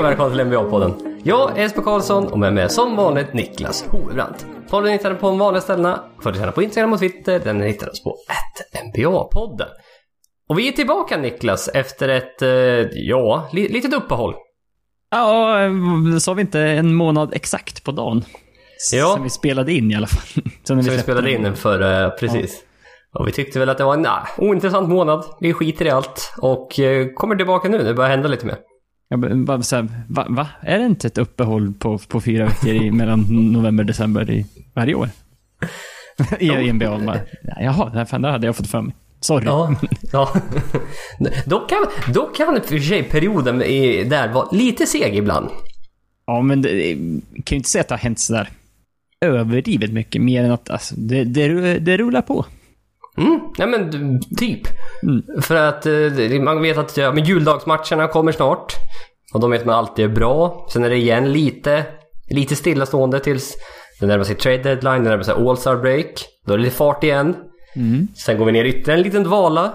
Och välkomna till NBA-podden. Jag är Jesper Karlsson och med mig är som vanligt Niklas Hovebrant. Podden hittar du på de vanliga ställena. Följ gärna på Instagram och Twitter. Den hittar oss på NBA-podden. Och vi är tillbaka Niklas efter ett, eh, ja, li litet uppehåll. Ja, sa vi inte en månad exakt på dagen? Ja. Som vi spelade in i alla fall. Sen när vi släppte spelade den. in för, eh, precis. Och vi tyckte väl att det var en nah, ointressant månad. Vi skiter i allt och eh, kommer tillbaka nu. Det börjar hända lite mer. Jag bara- så här, va, va? Är det inte ett uppehåll på, på fyra veckor i, mellan november och december i varje år? I, NBA. Bara, Jaha, fan, det hade jag fått för mig. Sorry. Ja, ja. Då kan, då kan för sig perioden i, där vara lite seg ibland. Ja, men det, kan ju inte säga att det har hänt sådär överdrivet mycket, mer än att alltså, det, det, det rullar på. Mm, nej men typ. För att eh, man vet att ja, men juldagsmatcherna kommer snart. Och de vet man alltid är bra. Sen är det igen lite, lite stillastående tills det närmar sig trade deadline, det närmar sig all-star break. Då är det lite fart igen. Sen går vi ner ytterligare en liten dvala.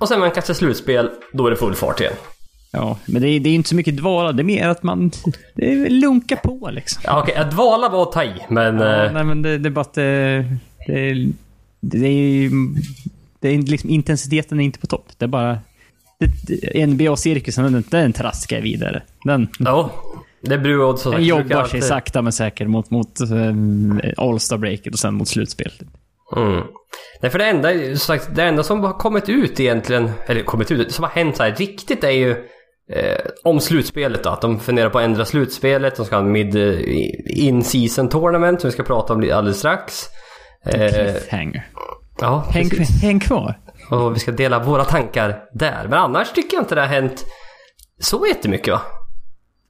Och sen när man kastar slutspel, då är det full fart igen. Ja, men det, är- det är inte så mycket dvala, det är mer att man det är lunkar på liksom. Ja, okej, att dvala var att ta i, men... Ja, eh, nej, men det, det är bara att det, det, det, är, det är liksom, intensiteten är inte på topp. Det är bara... NBA-cirkusen, den, den traskar vidare. Den, Ja, det brukar så den jobbar sig alltid- sakta men säkert mot, mot um, All-Star breaket och sen mot slutspel. Mm. Nej, för det enda, som sagt, det enda som har kommit ut egentligen, eller kommit ut, som har hänt så här riktigt är ju eh, om slutspelet då. Att de funderar på att ändra slutspelet. De ska ha en mid eh, in-season tournament som vi ska prata om alldeles strax. Eh, Cliffhanger. ja, Häng, häng kvar. Och vi ska dela våra tankar där. Men annars tycker jag inte det har hänt så jättemycket va?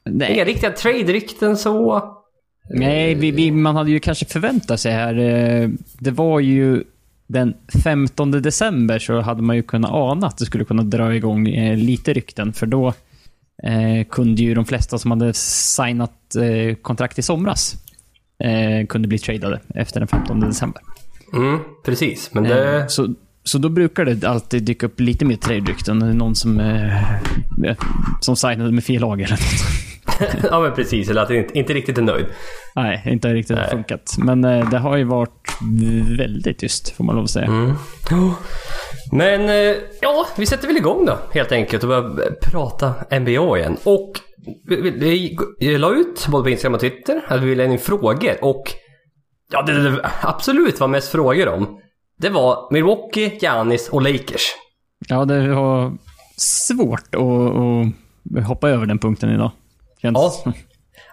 Inga Nej, riktiga trade-rykten så. nej vi, vi, man hade ju kanske förväntat sig här. eh, Det var ju den 15 december så hade man ju kunnat ana att det skulle kunna dra igång eh, lite rykten. För då eh, kunde ju de flesta som hade signat eh, kontrakt i somras eh, kunde bli tradade efter den 15 december. Mm, precis. Men det... Eh, så, så då brukar det alltid dyka upp lite mer trade-rykten. Någon som, eh, eh, som signade med fel lag eller något. ja men precis. Eller att inte, inte riktigt är nöjd. Nej, inte riktigt har funkat. Men eh, det har ju varit väldigt tyst, får man lov att säga. Mm. Men eh, ja, vi sätter väl igång då helt enkelt och börjar prata NBA igen. Och vi, vi, vi la ut både på Instagram och Twitter att vi ville ha in frågor och ja, det, det absolut var mest frågor om det var Milwaukee, Giannis och Lakers. Ja, det var svårt att, att hoppa över den punkten idag. Känns Ja.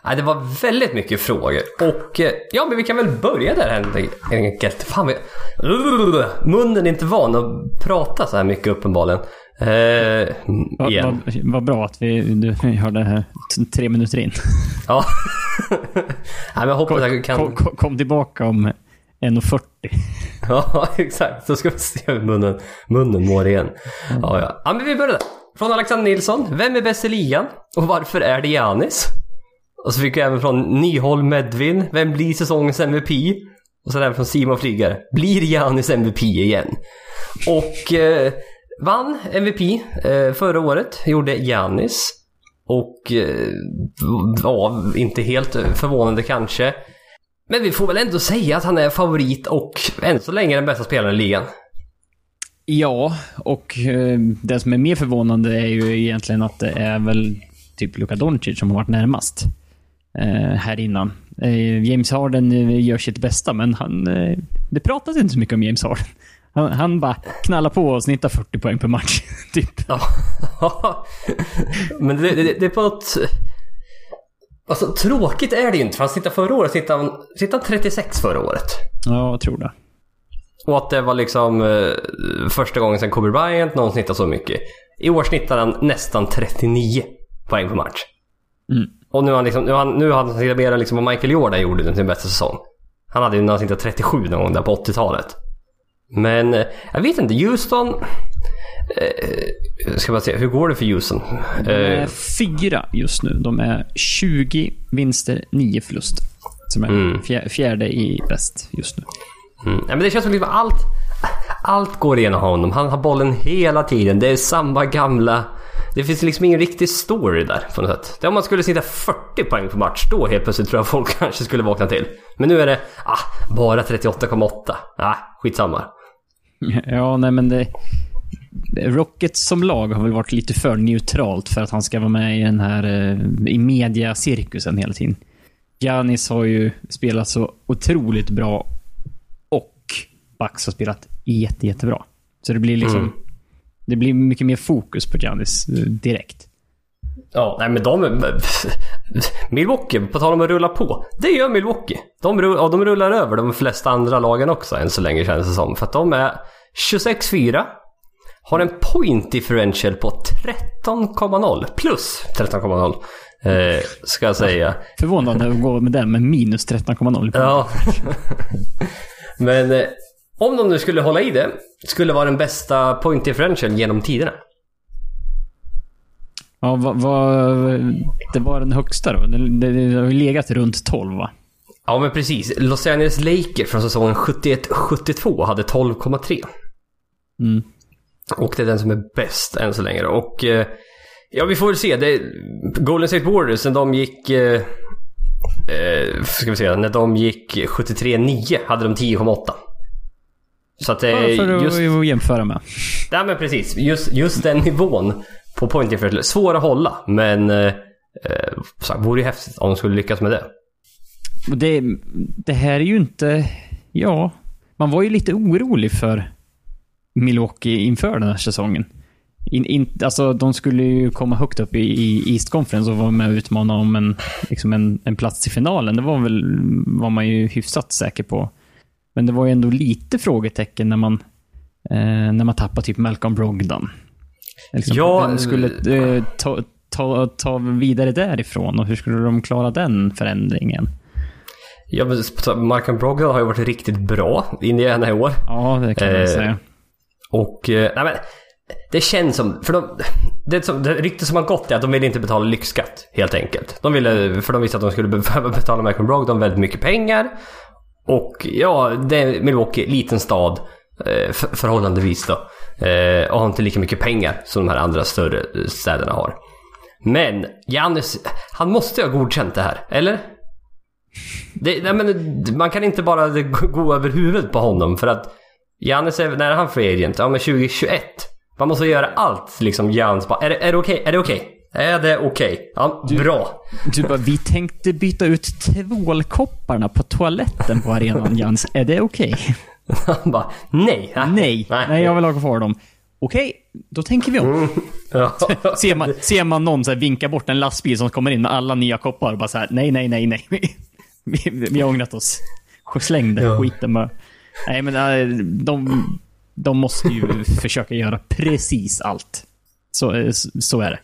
Nej, det var väldigt mycket frågor. Och eh, ja, men vi kan väl börja där helt enkelt. Fan, vi... Munnen är inte van att prata så här mycket uppenbarligen. Eh, Vad vad- vad bra att vi, du, vi har det här tre minuter in. Ja. Nej, men jag hoppas jag kan... Kom, kom, kom tillbaka om 1.40. Ja, exakt. Så ska vi se hur munnen, munnen mår igen. Ja, ja. ja, men vi börjar där. Från Alexander Nilsson. Vem är bäst i ligan? Och varför är det Giannis? Och så fick vi även från Nyholm Medvin. Vem blir säsongens MVP? Och sen även från Simon Flygare. Blir Janis MVP igen? Och eh, vann MVP eh, förra året. Gjorde Janis. Och eh, ja, inte helt förvånande kanske. Men vi får väl ändå säga att han är favorit och än så länge den bästa spelaren i ligan. Ja, och eh, det som är mer förvånande är ju egentligen att det är väl typ Luka Doncic som har varit närmast här innan. Eh, James Harden eh, gör sitt bästa, men han, eh, det pratas inte så mycket om James Harden. Han, han bara knallar på och snittar 40 poäng per match. typ. Ja. Men det, det, det är på ett... Alltså tråkigt är det inte för han snittade förra året, snittade han, snittade han 36 förra året. Ja, jag tror det. Och att det var liksom eh, första gången sedan Kobe Bryant någon snittade så mycket. I år snittar han nästan 39 poäng per match. Mm. Och nu har han liksom, nu har han, nu har han snittat mer liksom vad Michael Jordan gjorde under sin bästa säsong. Han hade ju när han snittade 37 någon gång där på 80-talet. Men eh, jag vet inte, Houston... Eh, ska man se, hur går det för Houston? De är Eh, fyra just nu. De är 20 vinster, 9 förlust. Som är Mm. fjär, fjärde i väst just nu. mm. ja, men det känns som liksom allt, allt går igenom honom. Han har bollen hela tiden. Det är samma gamla det finns liksom ingen riktig story där på något sätt. Det om man skulle sitta 40 poäng på match, då helt plötsligt tror jag folk kanske skulle vakna till. Men nu är det, ah, bara 38,8. Ah, skitsamma. Ja, nej men det... Rocket som lag har väl varit lite för neutralt för att han ska vara med i den här eh, i mediacirkusen hela tiden. Giannis har ju spelat så otroligt bra och Bucks har spelat jätte, jättebra. Så det blir liksom... Mm. Det blir mycket mer fokus på Giannis eh, direkt. Ja, nej men de... Milwaukee, på tal om att rulla på. Det gör Milwaukee. De, ja, de rullar över de flesta andra lagen också än så länge känns det som. För att de är 26-4. Har en point differential på 13,0. Plus 13,0. Eh, ska jag säga. Förvånande att gå med den med minus 13,0. Ja. Men eh, om de nu skulle hålla i det, skulle vara den bästa point differential genom tiderna. Ja, vad, vad, det var den högsta då? Det, har ju legat runt 12 va? Ja men precis. Los Angeles Lakers från säsongen 71-72 hade 12,3. Mm. Och det är den som är bäst än så länge då. Och eh, ja, vi får väl se. Det, Golden State Warriors, när de gick... Eh, eh, ska vi se, när de gick 73-9 hade de 10,8. Så att Ja, är för att just... att jämföra med. Ja men precis. Just, just den nivån på point differential. Svår att hålla, men... Eh, eh, vore ju häftigt om de skulle lyckas med det. Det, det här är ju inte... Ja, man var ju lite orolig för Milwaukee inför den här säsongen. In, in, alltså, de skulle ju komma högt upp i, i East Conference och vara med och utmana om en, liksom en, en plats i finalen. Det var väl var man ju hyfsat säker på. Men det var ju ändå lite frågetecken när man, eh, när man tappade typ Malcolm Brogdon. Liksom, Ja, vem skulle eh, ta, ta, ta vidare därifrån och hur skulle de klara den förändringen? Ja, Markham Brogdon har ju varit riktigt bra i Indiana i år. Ja, det kan man Eh, säga. Och, eh, nej men, det känns som, för de, det, som, det rykte som har gått är att de ville inte betala lyxskatt, helt enkelt. De ville, för de visste att de skulle behöva betala Malcolm Brogdon väldigt mycket pengar. Och ja, det är Milwaukee, liten stad, eh, förhållandevis då. Eh, och har inte lika mycket pengar som de här andra större eh, städerna har. Men, Janis, han måste ju ha godkänt det här, eller? Det, nej, men, man kan inte bara gå över huvudet på honom för att Janis, är, när är han free agent? Ja men 2021. Man måste göra allt liksom Giannis bara, är det, är det okej? Är det okej? Är det okej? Ja, bra. Du bara, vi tänkte byta ut tvålkopparna på toaletten på arenan, Jans. Är det okej? Han bara, nej. Nej, nej, jag vill ha kvar dem. Okej, då tänker vi om. Ja. Ser, man, ser man någon så vinka bort en lastbil som kommer in med alla nya koppar och bara så här, nej, nej, nej, nej. Vi, har ångrat oss. Släng den Ja. skiten bara. Nej, men äh, de, de måste ju försöka göra precis allt. Så, eh, så är det.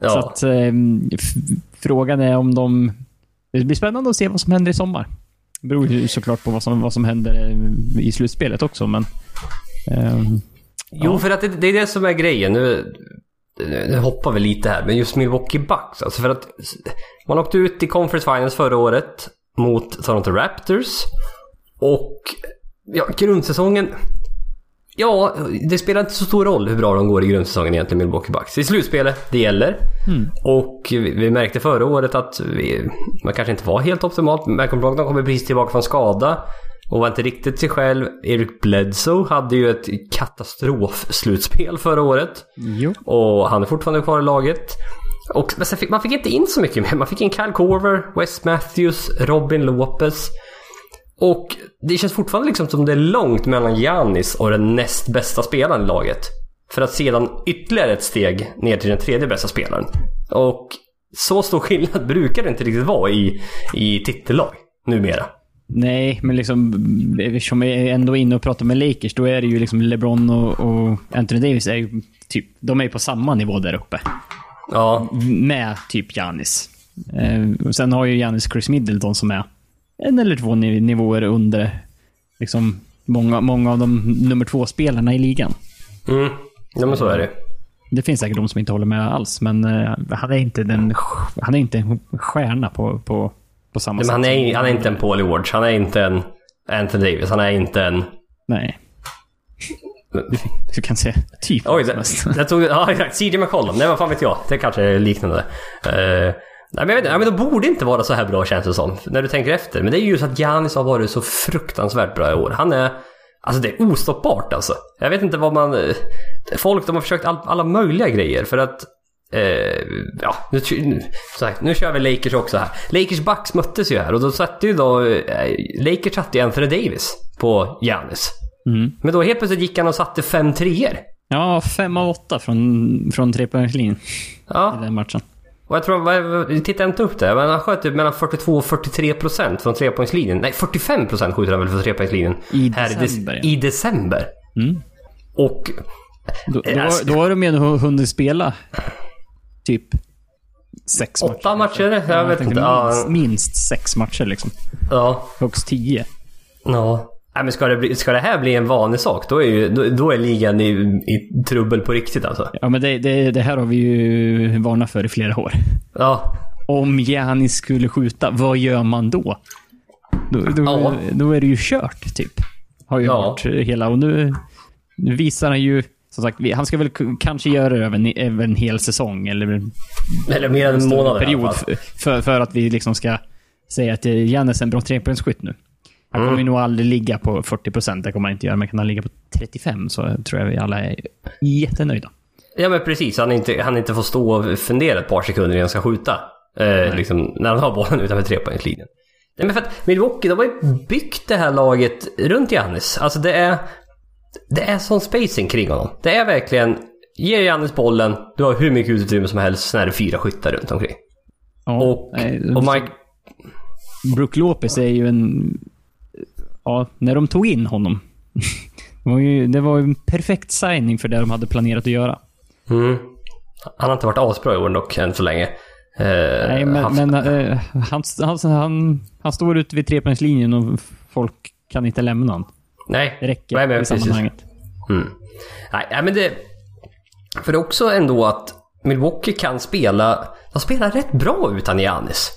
Så ja. att, ehm, f- frågan är om de... Det blir spännande att se vad som händer i sommar. Det beror ju såklart på vad som, vad som händer eh, i slutspelet också, men... ehm, Jo, för att det, det är det som är grejen. Nu, nu hoppar vi lite här, men just Milwaukee Bucks. Alltså för att man åkte ut i Conference Finals förra året mot Toronto Raptors. Och ja, grundsäsongen... Ja, det spelar inte så stor roll hur bra de går i grundsäsongen egentligen, Milwaukee Bucks. I slutspelet, det gäller. Och vi, vi märkte förra året att vi, man kanske inte var helt optimalt. Malcolm Brogdon kommer precis tillbaka från skada. Och var inte riktigt sig själv. Eric Bledsoe hade ju ett katastrofslutspel förra året. jo. Och han är fortfarande kvar i laget. Och men fick, man fick inte in så mycket mer. Man fick in Kyle Korver, Wes Matthews, Robin Lopez. Och det känns fortfarande liksom som det är långt mellan Giannis och den näst bästa spelaren i laget. För att sedan ytterligare ett steg ner till den tredje bästa spelaren. Och så stor skillnad brukar det inte riktigt vara i, i titellag numera. Nej, men liksom... Eftersom är ändå inne och pratar med Lakers, då är det ju liksom LeBron och, och Anthony Davis är ju typ... De är ju på samma nivå där uppe. Ja, Med typ Giannis. Eh, och sen har ju Giannis Chris Middleton som är en eller två niv- nivåer under liksom många, många av de nummer två-spelarna i ligan. mm. ja men så är det. Det finns säkert de som inte håller med alls, men eh, han är inte den... Han är inte en stjärna på, på, på samma Men sätt. han är, han är inte en Paul George, han är inte en Anthony Davis, han är inte en... Nej. Du, du kan säga typ Oj, det, det tog, ja exakt. CJ McCollum. Nej, vad fan vet jag. Det kanske är liknande. Eh, nej, men jag vet inte. Ja, men de borde inte vara så här bra känns det som. När du tänker efter. Men det är ju så att Giannis har varit så fruktansvärt bra i år. Han är... Alltså det är ostoppbart alltså. Jag vet inte vad man... eh, Folk de har försökt all, alla möjliga grejer för att... Eh, ja, nu, nu, här, nu kör vi Lakers också här. Lakers Bucks möttes ju här och då satte ju då... Eh, Lakers satte ju Anthony Davis på Giannis. Mm. Men då helt plötsligt gick han och satte fem treor. Ja, fem av åtta från, från trepoängslinjen Ja, i den matchen. Och jag tror, jag tittar inte upp det, men han sköt typ mellan 42 och 43 procent från trepoängslinjen. Nej, 45 procent skjuter han väl från trepoängslinjen. I här i, december, dec- ja. I december. Mm. Och... Då, då, Alltså- då har de ju hunnit spela typ sex matcher. Åtta matcher? Jag Ja, vet inte. Minst, minst sex matcher liksom. ja. Högst tio. ja. Nej, men ska det, bli, ska det här bli en vanlig sak, då är, ju, då, då är ligan i, i trubbel på riktigt alltså. Ja, men det, det, det här har vi ju varnat för i flera år. Ja, Om Giannis skulle skjuta, vad gör man då? Då, då, Ja. då är det ju kört, typ. Har ju Ja. varit hela. Och nu, nu visar han ju... Som sagt, han ska väl kanske göra det över en, över en hel säsong, eller eller mer än en månad period. För, för, att vi liksom ska säga att Giannis är en bra trepoängsskytt nu. Han Mm. kommer ju nog aldrig ligga på 40 procent. Det kommer han inte göra. Men kan han ligga på 35 så tror jag vi alla är jättenöjda. Ja men precis, han inte, han inte får stå och fundera ett par sekunder innan han ska skjuta. Eh, liksom, när han har bollen utanför trepoängslinjen. Nej men för att Milwaukee, de har ju byggt det här laget runt Giannis. Alltså det är... Det är sån spacing kring honom. Det är verkligen... Ge Giannis bollen, du har hur mycket utrymme som helst, sen är det fyra skyttar runt omkring. Ja, Och, nej, och Mike... Brook Lopez är ju en... Ja, när de tog in honom. Det var ju det var ju en perfekt signing för det de hade planerat att göra. Mm, han har inte varit asbra i år dock, än så länge. Eh, Nej, men, haft- men eh, han, han, han, han står ute vid trepoängslinjen och folk kan inte lämna honom. Nej, Det räcker Nej, men i precis. sammanhanget. Mm. Nej, men det... För det är också ändå att Milwaukee kan spela... De spelar rätt bra utan Giannis.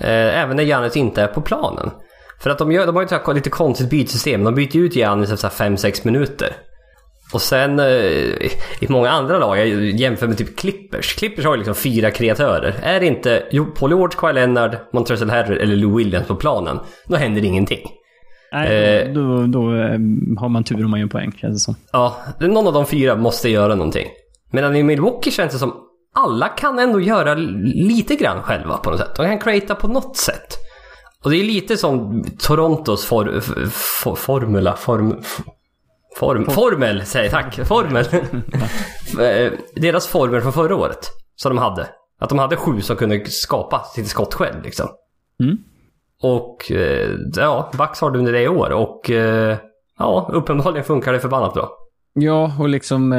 Eh, även när Giannis inte är på planen. För att de, gör, de har ju ett här lite konstigt bytsystem. De byter ut Giannis efter 5-6 minuter. Och sen eh, i många andra lag, jag jämför med typ Clippers. Clippers har ju liksom fyra kreatörer. Är det inte Paul George, Kawhi Leonard, Montrezl Harrell eller Lou Williams på planen, då händer ingenting. Nej, Eh. då, då eh, har man tur om man gör poäng, känns det som. Ja, någon av de fyra måste göra någonting. Medan i Milwaukee känns det som alla kan ändå göra lite grann själva på något sätt. De kan creata på något sätt. Och det är lite som Torontos for, for, formula, form, form, formel, säger tack, formel. Eh, Deras formel från förra året, som de hade. Att de hade sju som kunde skapa sitt skott själv liksom. Mm. Och eh, ja, Bucks har det under det i år och eh, ja, uppenbarligen funkar det förbannat bra. Ja, och liksom...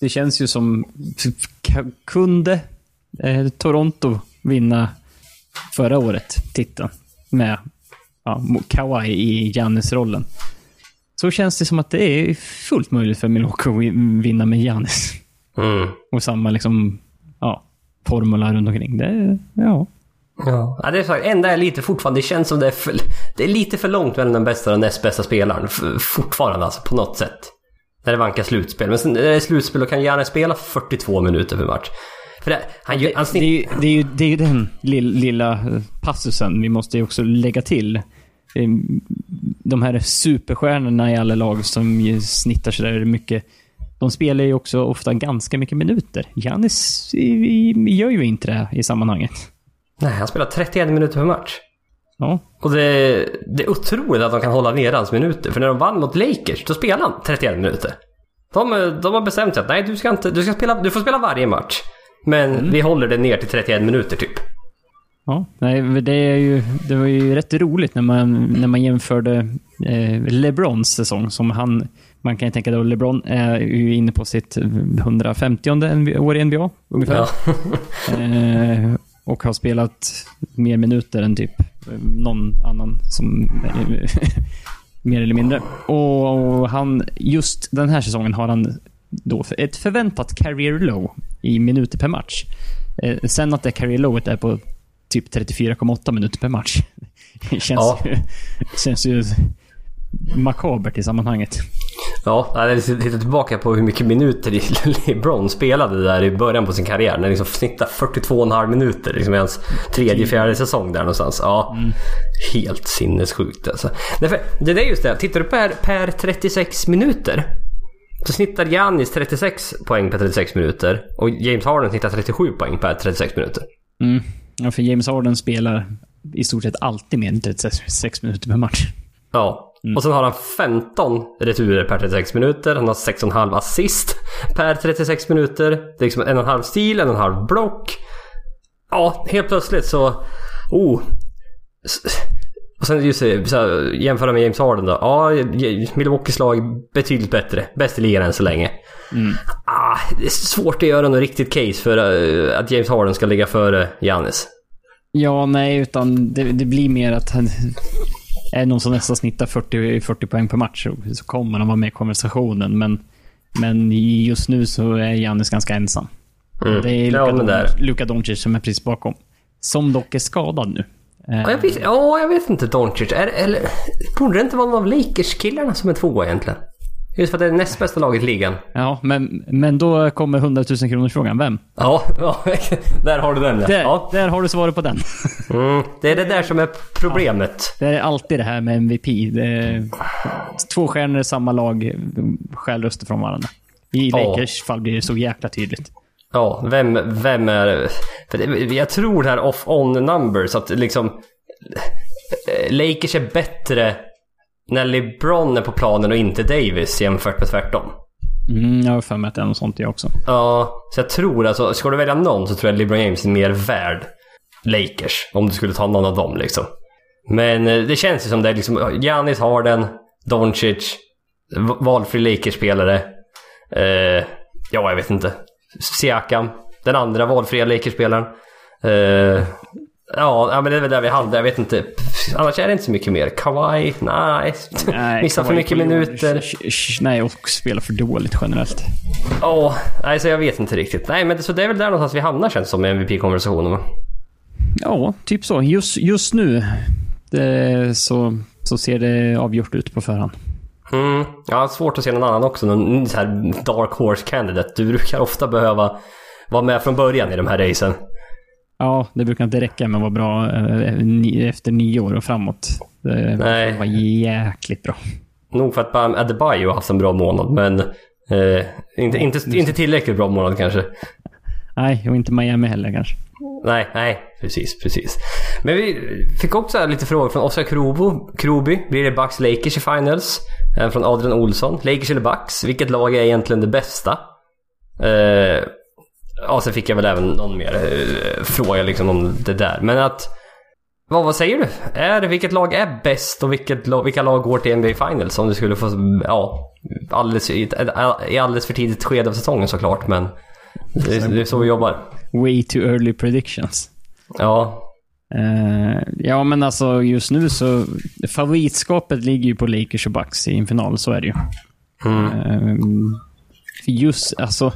Det känns ju som... Kunde Toronto vinna förra året titeln med ja, Kawhi i Giannis-rollen. Så känns det som att det är fullt möjligt för Milwaukee att vin- vinna med Giannis. Mm. Och samma liksom... Ja, formula runt omkring. Det, ja. Ja. det är så, enda är lite fortfarande, det känns som det är för, det är lite för långt mellan den bästa och den näst bästa spelaren. Fortfarande alltså, på något sätt. När det vankar slutspel. Men sen när det är slutspel då kan gärna spela 42 minuter per match. För det, han, gör- han Det är, snitt, ju, det, är ju, det är ju den lill, lilla passusen vi måste ju också lägga till. Eh, De här superstjärnorna i alla lag som snittar sådär mycket. De spelar ju också ofta ganska mycket minuter. I- gör ju inte det i sammanhanget. nej, han spelar 31 minuter per match. Ja, Och det, det är otroligt att de kan hålla ner hans minuter. För när de vann mot Lakers, då spelade han 31 minuter. De, de har bestämt sig att nej, du, ska inte, du, ska spela, du får spela varje match. Men vi håller det ner till 31 minuter typ. Ja, nej, det, är ju, det var ju rätt roligt när man, när man jämförde eh, LeBrons säsong. Som han, man kan ju tänka då LeBron är ju inne på sitt 150 år i NBA ungefär. Ja. Eh, och har spelat mer minuter än typ någon annan som mer eller mindre. Och han, just den här säsongen har han då ett förväntat career low i minuter per match. Eh, sen att det career lowet är på typ 34,8 minuter per match. Det känns, Ja. ju, känns ju makabert i sammanhanget. Ja, jag tittar tillbaka på hur mycket minuter LeBron spelade där i början på sin karriär. När liksom snittade 42,5 minuter liksom i hans tredje, fjärde säsong där någonstans. Ja, mm. helt sinnessjukt alltså. Därför, det är just det, tittar du per, per 36 minuter så snittar Giannis 36 poäng per 36 minuter och James Harden snittar 37 poäng per 36 minuter. Mm. Ja, för James Harden spelar i stort sett alltid mer än 36 minuter per match. Ja, Mm. Och sen har han 15 returer per 36 minuter. Han har 6,5 assist per 36 minuter. Det är liksom en och en halv stil, en och en halv block. Ja, helt plötsligt så... Oh. Och sen just så här, jämföra med James Harden då. Ja, Milwaukees lag betydligt bättre. Bäst i ligan än så länge. Mm. Ah, det är svårt att göra något riktigt case för uh, att James Harden ska ligga före Giannis. Ja, nej, utan det, det blir mer att han, är någon som nästan snittar 40, 40 poäng per match så kommer han vara med i konversationen. Men, men just nu så är Jannis ganska ensam. Mm. Det är Luka, ja, Don Luka Doncic som är precis bakom. Som dock är skadad nu. Ja, jag vet, ja, jag vet inte Doncic. Är, eller, borde det inte vara någon av Lakers-killarna som är tvåa egentligen? Just för att det är näst bästa laget i ligan. Ja, men, men då kommer 100 000 kronors frågan. Vem? Ja, ja där har du den. Där, ja. där har du svaret på den. Mm, det är det där som är problemet. Ja, det är alltid det här med MVP. två stjärnor i samma lag stjäl röster från varandra. I Lakers fall blir det så jäkla tydligt. Ja, vem, vem är... Jag tror det här off-on numbers att liksom... Lakers är bättre när LeBron är på planen och inte Davis jämfört med tvärtom. Mm, jag har för mig att det är något sånt jag också. Ja, så jag tror alltså, ska du välja någon så tror jag LeBron James är mer värd Lakers. Om du skulle ta någon av dem liksom. Men eh, det känns ju som det är liksom Giannis, Harden, Doncic, valfri Lakers-spelare. Eh, ja, jag vet inte. Siakam, den andra valfria Lakers-spelaren. Eh, Ja, men det är väl där vi hade. Jag vet inte. Annars är det inte så mycket mer. Kawhi? Nej. nej Missar för mycket minuter. Nej, och spelar för dåligt generellt. Ja, oh, nej så jag vet inte riktigt. Nej, men det, så det är väl där någonstans vi hamnar känns som med MVP-konversationen va? Ja, typ så. Just, just nu det, så, så ser det avgjort ut på förhand. Mm, har svårt att se någon annan också. Någon så här dark horse candidate. Du brukar ofta behöva vara med från början i de här racen. Ja, det brukar inte räcka med att vara bra eh, efter nio år och framåt. Det Nej. var jäkligt bra. Nog för att Bam Adebayo har haft en bra månad, men eh, inte, inte, inte tillräckligt bra månad kanske. Nej, och inte Miami heller kanske. Nej, nej, precis, precis. Men vi fick också lite frågor från Oskar Krobo, Kroby. Blir det Bucks Lakers i finals? Från Adrian Olsson. Lakers eller Bucks? Vilket lag är egentligen det bästa? Eh, Ja, sen fick jag väl även någon mer eh, fråga liksom om det där. Men att... Vad, vad säger du? Är, vilket lag är bäst och vilket vilka lag går till NBA Finals? Om du skulle få... Ja, alldeles, i, i alldeles för tidigt skede av säsongen såklart, men... Det, det är så vi jobbar. Way too early predictions. Ja. Uh, ja, men alltså just nu så... Favoritskapet ligger ju på Lakers och Bucks i en final, så är det ju. Mm. Uh, just, alltså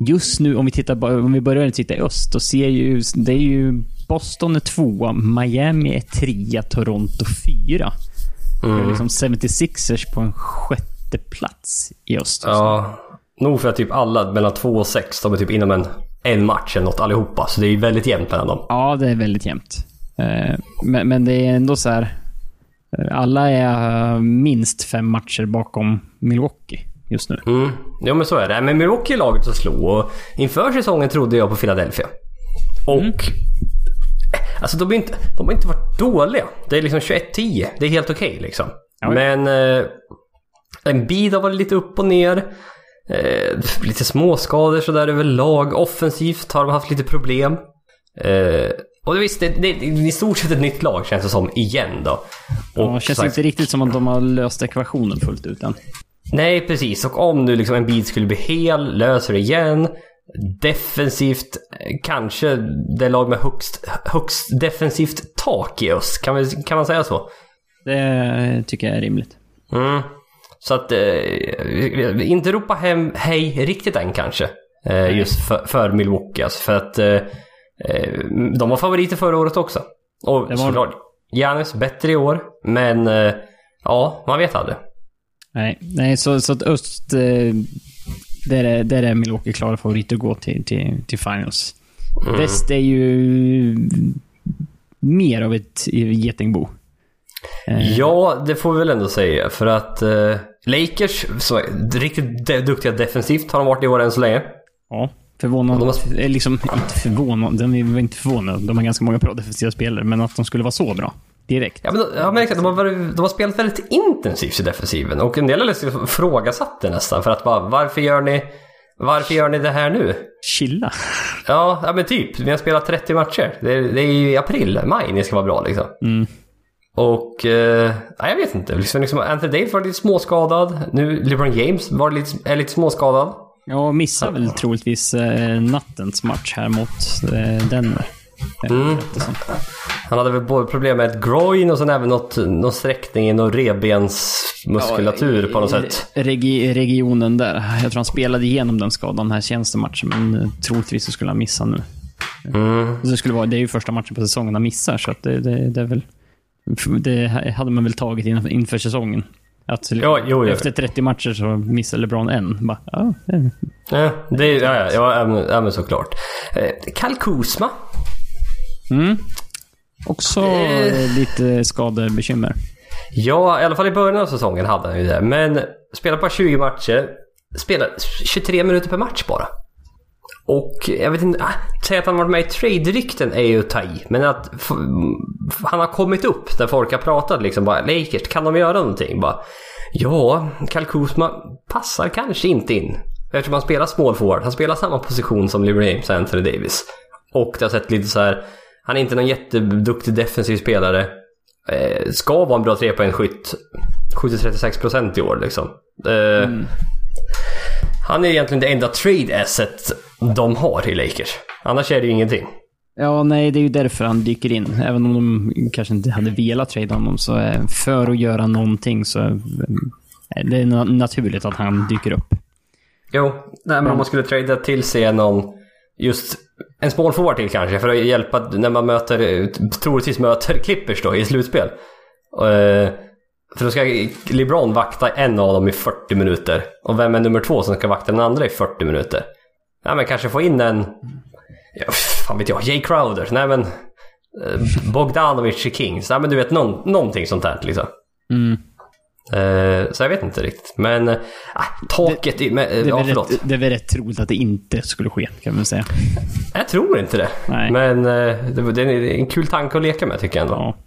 just nu, om vi, tittar, om vi börjar titta i öst, då ser ju, det är ju Boston är tvåa, Miami är trea, Toronto fyra. Mm. Det är liksom 76ers på en sjätte plats i öst. Ja, nog för att typ alla mellan två och sex, de är typ inom en, en match eller något allihopa. Så det är väldigt jämnt mellan dem. Ja, det är väldigt jämnt. Eh, men, men det är ändå så här. Eh, alla är eh, minst fem matcher bakom Milwaukee just nu. Mm. Ja men så är det. Men Milwaukee är laget att slå och inför säsongen trodde jag på Philadelphia. Och... Mm. Alltså de har, inte, de har inte varit dåliga. Det är liksom 21-10. Det är helt okej okay, liksom. Ja, men... Eh, en bid har varit lite upp och ner. Eh, lite småskador sådär överlag. Offensivt har de haft lite problem. Eh, och visst, det, det, det är i stort sett ett nytt lag känns det som, igen då. Och, ja, känns inte riktigt som att de har löst ekvationen fullt ut än. Nej, precis. Och om nu liksom en bit skulle bli hel, löser det igen. Defensivt, kanske det lag med högst, högst defensivt tak i öst. Kan, vi, kan man säga så? Det tycker jag är rimligt. Mm. Så att, eh, inte ropa hem hej riktigt än kanske. Eh, just för, för Milwaukee. Alltså, för att eh, eh de var favoriter förra året också. Och såklart, Giannis bättre i år. Men eh, ja, man vet aldrig. Nej, nej så, så att öst... Eh, där, är, där är Milwaukee klara favoriter att gå till, till, till finals. Mm. Väst är ju mer av ett getingbo. Ja, det får vi väl ändå säga. För att eh, Lakers, så, riktigt de duktiga defensivt har de varit i år än så länge. Ja, förvånande. De har... Liksom, inte förvånande, de är inte förvånade. De har ganska många bra defensiva spelare, men att de skulle vara så bra direkt. Ja, men jag har märkt att de har, varit, de har spelat väldigt intensivt i defensiven och en del har liksom ifrågasatt det nästan för att bara varför gör ni varför gör ni det här nu? Chilla. Ja, ja men typ. Vi har spelat 30 matcher. Det är, det är i april, maj ni ska vara bra liksom. Mm. Och, eh, jag vet inte. Liksom, liksom, Anthony Davis var lite småskadad. Nu LeBron James var lite, är lite småskadad. Ja, missar väl troligtvis eh, nattens match här mot eh, Denver. Mm. Han hade väl problem med ett groin och sen även något, någon sträckning i någon revbensmuskulatur ja, på något sätt. Regi regionen där. Jag tror han spelade igenom den skadan här tjänstematchen, men eh, troligtvis så skulle han missa nu. Mm. Det, skulle vara, det är ju första matchen på säsongen han missar, så det, det, det är väl... Det hade man väl tagit inför säsongen. Att ja, jo, jo. efter 30 matcher så missar LeBron en. Bara, ja, det... Ja, det, ja, ja, ja, ja, men såklart. Eh, Kal Kuzma. Mm. Också eh. lite skadebekymmer. Ja, i alla fall i början av säsongen hade han ju det. Men spelar bara 20 matcher. Spelar 23 minuter per match bara. Och jag vet inte, ah, att säga att han varit med i trade-rykten är ju att ta i. Men att han har kommit upp där folk har pratat liksom bara Lakers, kan de göra någonting? Bara, ja, Kalkusma passar kanske inte in. Eftersom han spelar small forward. Han spelar samma position som LeBron James och Anthony Davis. Och det har sett lite så här. Han är inte någon jätteduktig defensiv spelare. Eh, ska vara en bra trepoängsskytt. 70-36% i år liksom. Eh, mm. Han är egentligen det enda trade asset de har i Lakers. Annars är det ju ingenting. Ja, nej, det är ju därför han dyker in. Även om de kanske inte hade velat trade honom, så eh, för att göra någonting så är eh, det naturligt att han dyker upp. Jo, nej, men om man skulle trada till sig någon, just en small forward till kanske, för att hjälpa när man möter, troligtvis möter Clippers då i slutspel. För då ska LeBron vakta en av dem i 40 minuter. Och vem är nummer två som ska vakta den andra i 40 minuter? Ja men kanske få in en... Ja, fan vet jag, Jay Crowder. Nej men... Eh, Bogdanovic i Kings. Ja men du vet någon, någonting sånt här liksom. Mm. Uh, så jag vet inte riktigt. Men uh, taket i... Uh, det, ja, rätt, det är väl rätt troligt att det inte skulle ske, kan man säga. Jag tror inte det. Nej. Men det, det, är en kul tanke att leka med tycker jag ändå. Ja.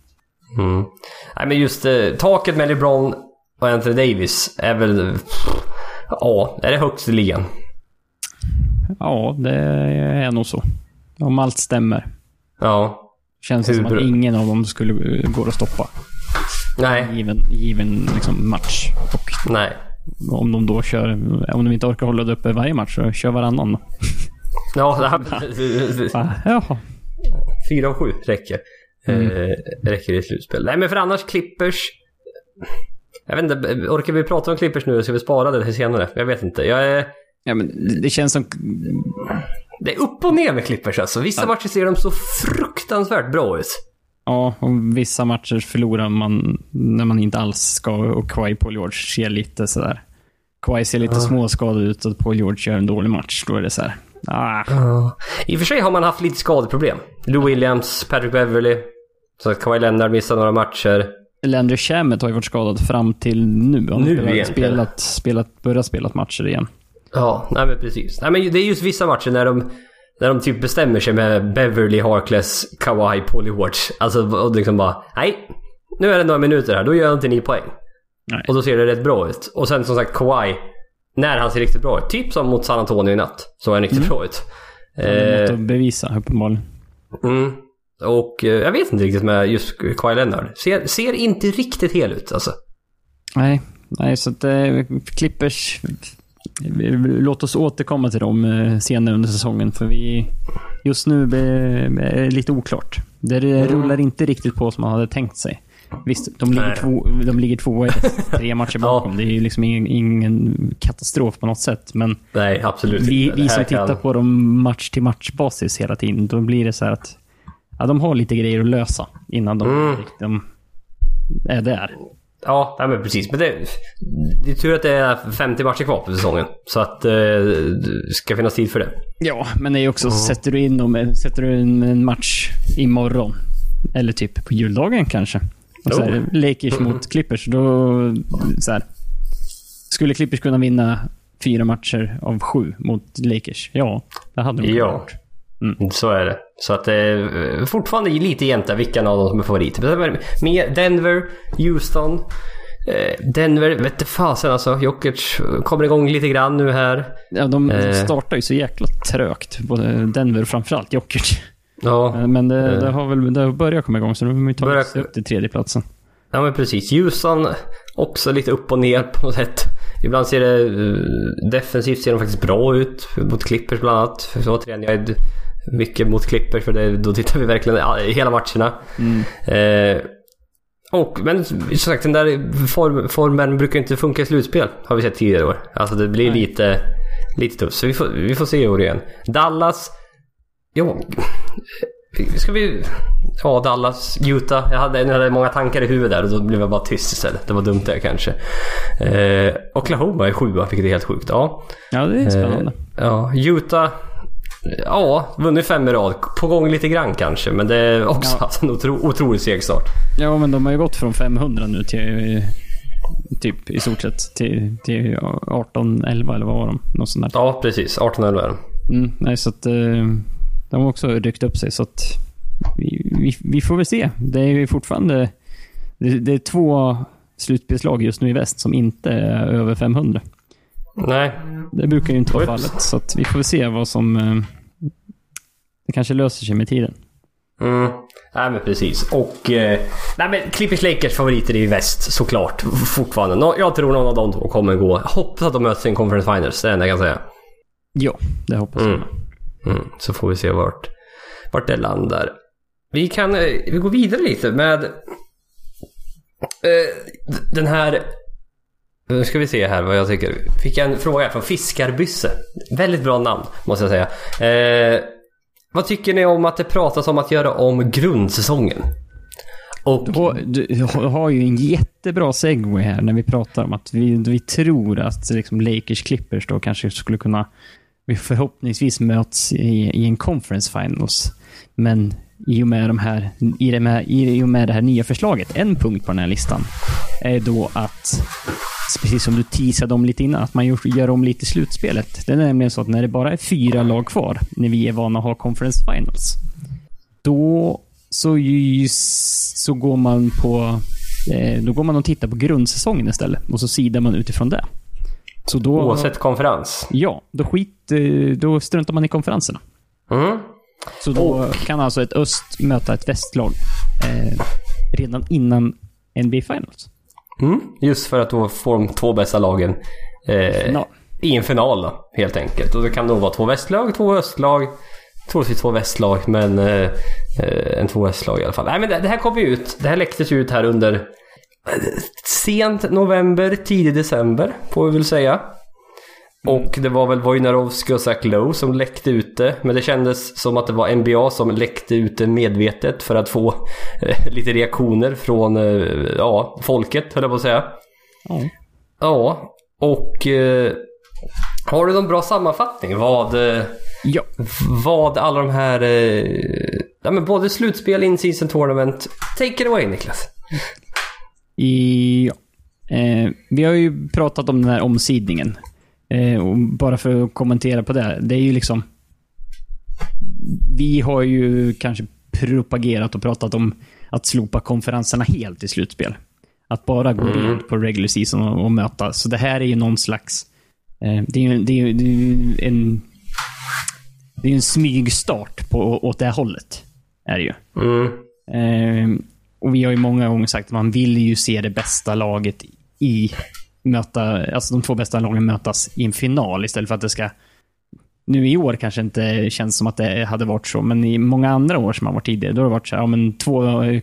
Mm. Nej men just eh, taket med LeBron och Anthony Davis är väl... Ja, är det högst i ligan? Ja, det är nog så. Om allt stämmer. Ja. Känns det som att ingen av dem skulle gå att stoppa. Nej. Given, given liksom match. Och Nej. Om de då kör... Om de inte orkar hålla det uppe varje match, så kör varannan. Ja, det här... Jaha. Fyra och sju räcker. Mm. Eh, räcker i slutspel. Nej men för annars Clippers. Jag vet inte, orkar vi prata om Clippers nu? Ska vi spara det till senare? Jag vet inte. Jag är... Ja men det känns som... Det är upp och ner med Clippers alltså. Vissa ja. matcher ser de så fruktansvärt bra ut. Ja, och vissa matcher förlorar man när man inte alls ska och Kawhi Paul George ser lite sådär. Kawhi ser lite ja. småskadad ut och Paul George gör en dålig match. Då är det så här. Ah. Ja. I och för sig har man haft lite skadeproblem. Lou Williams, Patrick Beverly. Så att Kawhi Leonard missar några matcher. Landry Shamet har ju varit skadad fram till nu. Han nu har spelat, spelat, börjat spela matcher igen. Ja, nej men precis. Nej men det är just vissa matcher när de, när de typ bestämmer sig med Beverly, Harkless, Kawhi, Paulie Watch. Alltså och liksom bara, nej. Nu är det några minuter här, då gör inte ni poäng. Nej. Och då ser det rätt bra ut. Och sen som sagt Kawhi när han ser riktigt bra ut. Typ som mot San Antonio i natt. Så han riktigt mm. bra ut. Eh, något att bevisa uppenbarligen. Mm. Och eh, jag vet inte riktigt med just Kawhi Leonard. Ser, ser inte riktigt hel ut alltså. Nej, nej så att eh, Clippers... Låt oss återkomma till dem eh, senare under säsongen för vi... Just nu är det lite oklart. Det mm. rullar inte riktigt på som man hade tänkt sig. Visst, de ligger, två, de ligger tvåa i tre matcher bakom. ja. Det är ju liksom ingen, ingen, katastrof på något sätt. Men Nej, absolut vi, vi som tittar på dem match till match basis hela tiden, då blir det så här att ja, de har lite grejer att lösa innan de, mm. de är där. Ja, nej, men precis. Men det, det är tur att det är 50 matcher kvar på säsongen. Så att eh, det ska finnas tid för det. Ja, men det är också, sätter du in dem, sätter du in en match imorgon, eller typ på juldagen kanske. Och så här, Lakers mot Clippers, då... Så här, skulle Clippers kunna vinna fyra matcher av sju mot Lakers? Ja, det hade de kunnat Ja. gjort. Så är det. Så att är fortfarande lite jämnt vilka av dem som är favoriter. Med Denver, Houston. eh, Denver, vet du fasen alltså. Jokic kommer igång lite grann nu här. Ja, de Eh. startar ju så jäkla trögt. Både Denver och framförallt Jokic. Ja, Men det, det har väl det har börjat komma igång, så nu har vi tagit sig upp till tredjeplatsen. ja men precis. Houston också lite upp och ner på något sätt. Ibland ser det eh, defensivt ser de faktiskt bra ut. Mot Clippers bland annat. Så återigen, jag är mycket mot Clippers för det, då tittar vi verkligen hela matcherna. Eh, och, men som sagt, den där form, formen brukar inte funka i slutspel. Har vi sett tidigare år. Alltså det blir lite, lite tufft. Så vi får, vi får se i år igen. Dallas. Ja, ska vi... Ja, Dallas, Utah. Jag hade, jag hade många tankar i huvudet där och då blev jag bara tyst istället. Det var dumt det kanske. Eh, Oklahoma är sjua, vilket är helt sjukt. Ja. Ja, det är spännande. Eh, ja, Utah. Ja, vunnit fem i rad. På gång lite grann kanske, men det är också Ja. haft en otro, otrolig seg start. Ja, men de har ju gått från 500 nu till typ i stort sett till, till 18-11 eller vad var de? Något sånt där. Ja, precis. 18-11 är de. Mm, nej, så att eh, de har också ryckt upp sig så att vi, vi, vi får väl se. Det är fortfarande det, det är två slutspelslag just nu i väst som inte är över 500. Nej, Det brukar ju inte vara fallet, så vi får väl se vad som... eh, Det kanske löser sig med tiden. Mm. Nej men precis. Och... Eh, nej men Clippers Lakers favoriter i väst såklart. Fortfarande. Nå, jag tror någon av dem kommer gå. Jag hoppas att de möts i en conference finals. Det är det enda jag kan säga. Ja, det hoppas jag. Mm. Mm. Så får vi se vart, vart det landar. Vi kan eh, vi går vidare lite med eh, den här... Nu ska vi se här vad jag tycker. Fick jag en fråga här från Fiskarbysse. Väldigt bra namn måste jag säga. Eh, vad tycker ni om att det pratas om att göra om grundsäsongen? Och Du har, du har ju en jättebra segway här när vi pratar om att vi, vi tror att liksom Lakers Clippers då kanske skulle kunna vi förhoppningsvis möts i, i en conference finals. Men i och med, de här, i, det med, i och med det här nya förslaget, en punkt på den här listan, är då att, precis som du teasade om lite innan, att man gör, om lite i slutspelet. Det är nämligen så att när det bara är fyra lag kvar, när vi är vana att ha conference finals, då så, så går man på eh, då går man och tittar på grundsäsongen istället och så sidar man utifrån det. Så då, oavsett konferens. Ja, då skit, eh, då struntar man i konferenserna. Mm. Så då kan alltså ett öst möta ett västlag eh, redan innan NBA Finals. Mm. Just för att då får de två bästa lagen eh, Final. i en final då, helt enkelt. Och det kan nog vara två västlag, två östlag. Troligtvis två västlag, men eh, eh, en två östlag i alla fall. Nej, men det, det här kom ju ut. Det här läcktes ut här under eh, sent november, tidig december, får vi väl säga. Och det var väl Wojnarowski och Zach Lowe som läckte ut det. Men det kändes som att det var NBA som läckte ut det medvetet för att få eh, lite reaktioner från eh, ja, folket, höll jag på att säga. Ja. Ja, och eh, har du någon bra sammanfattning? Vad, eh, ja. vad alla de här, eh, ja, men både slutspel, in-season tournament. Take it away Niklas. Ja. Eh, vi har ju pratat om den här omsidningen. Eh, bara för att kommentera på det. Det är ju liksom... Vi har ju kanske propagerat och pratat om att slopa konferenserna helt i slutspel. Att bara gå Mm. rent på regular season och, och möta. Så det här är ju någon slags... Eh, det är ju det är, ju- det är ju en... Det är ju en smygstart på, åt det hållet. Är det ju. Mm. Eh, och vi har ju många gånger sagt att man vill ju se det bästa laget i möta, alltså de två bästa lagen mötas i en final istället för att det ska nu i år kanske inte känns som att det hade varit så, men i många andra år som har varit tidigare, då har det varit så här, ja men två eh,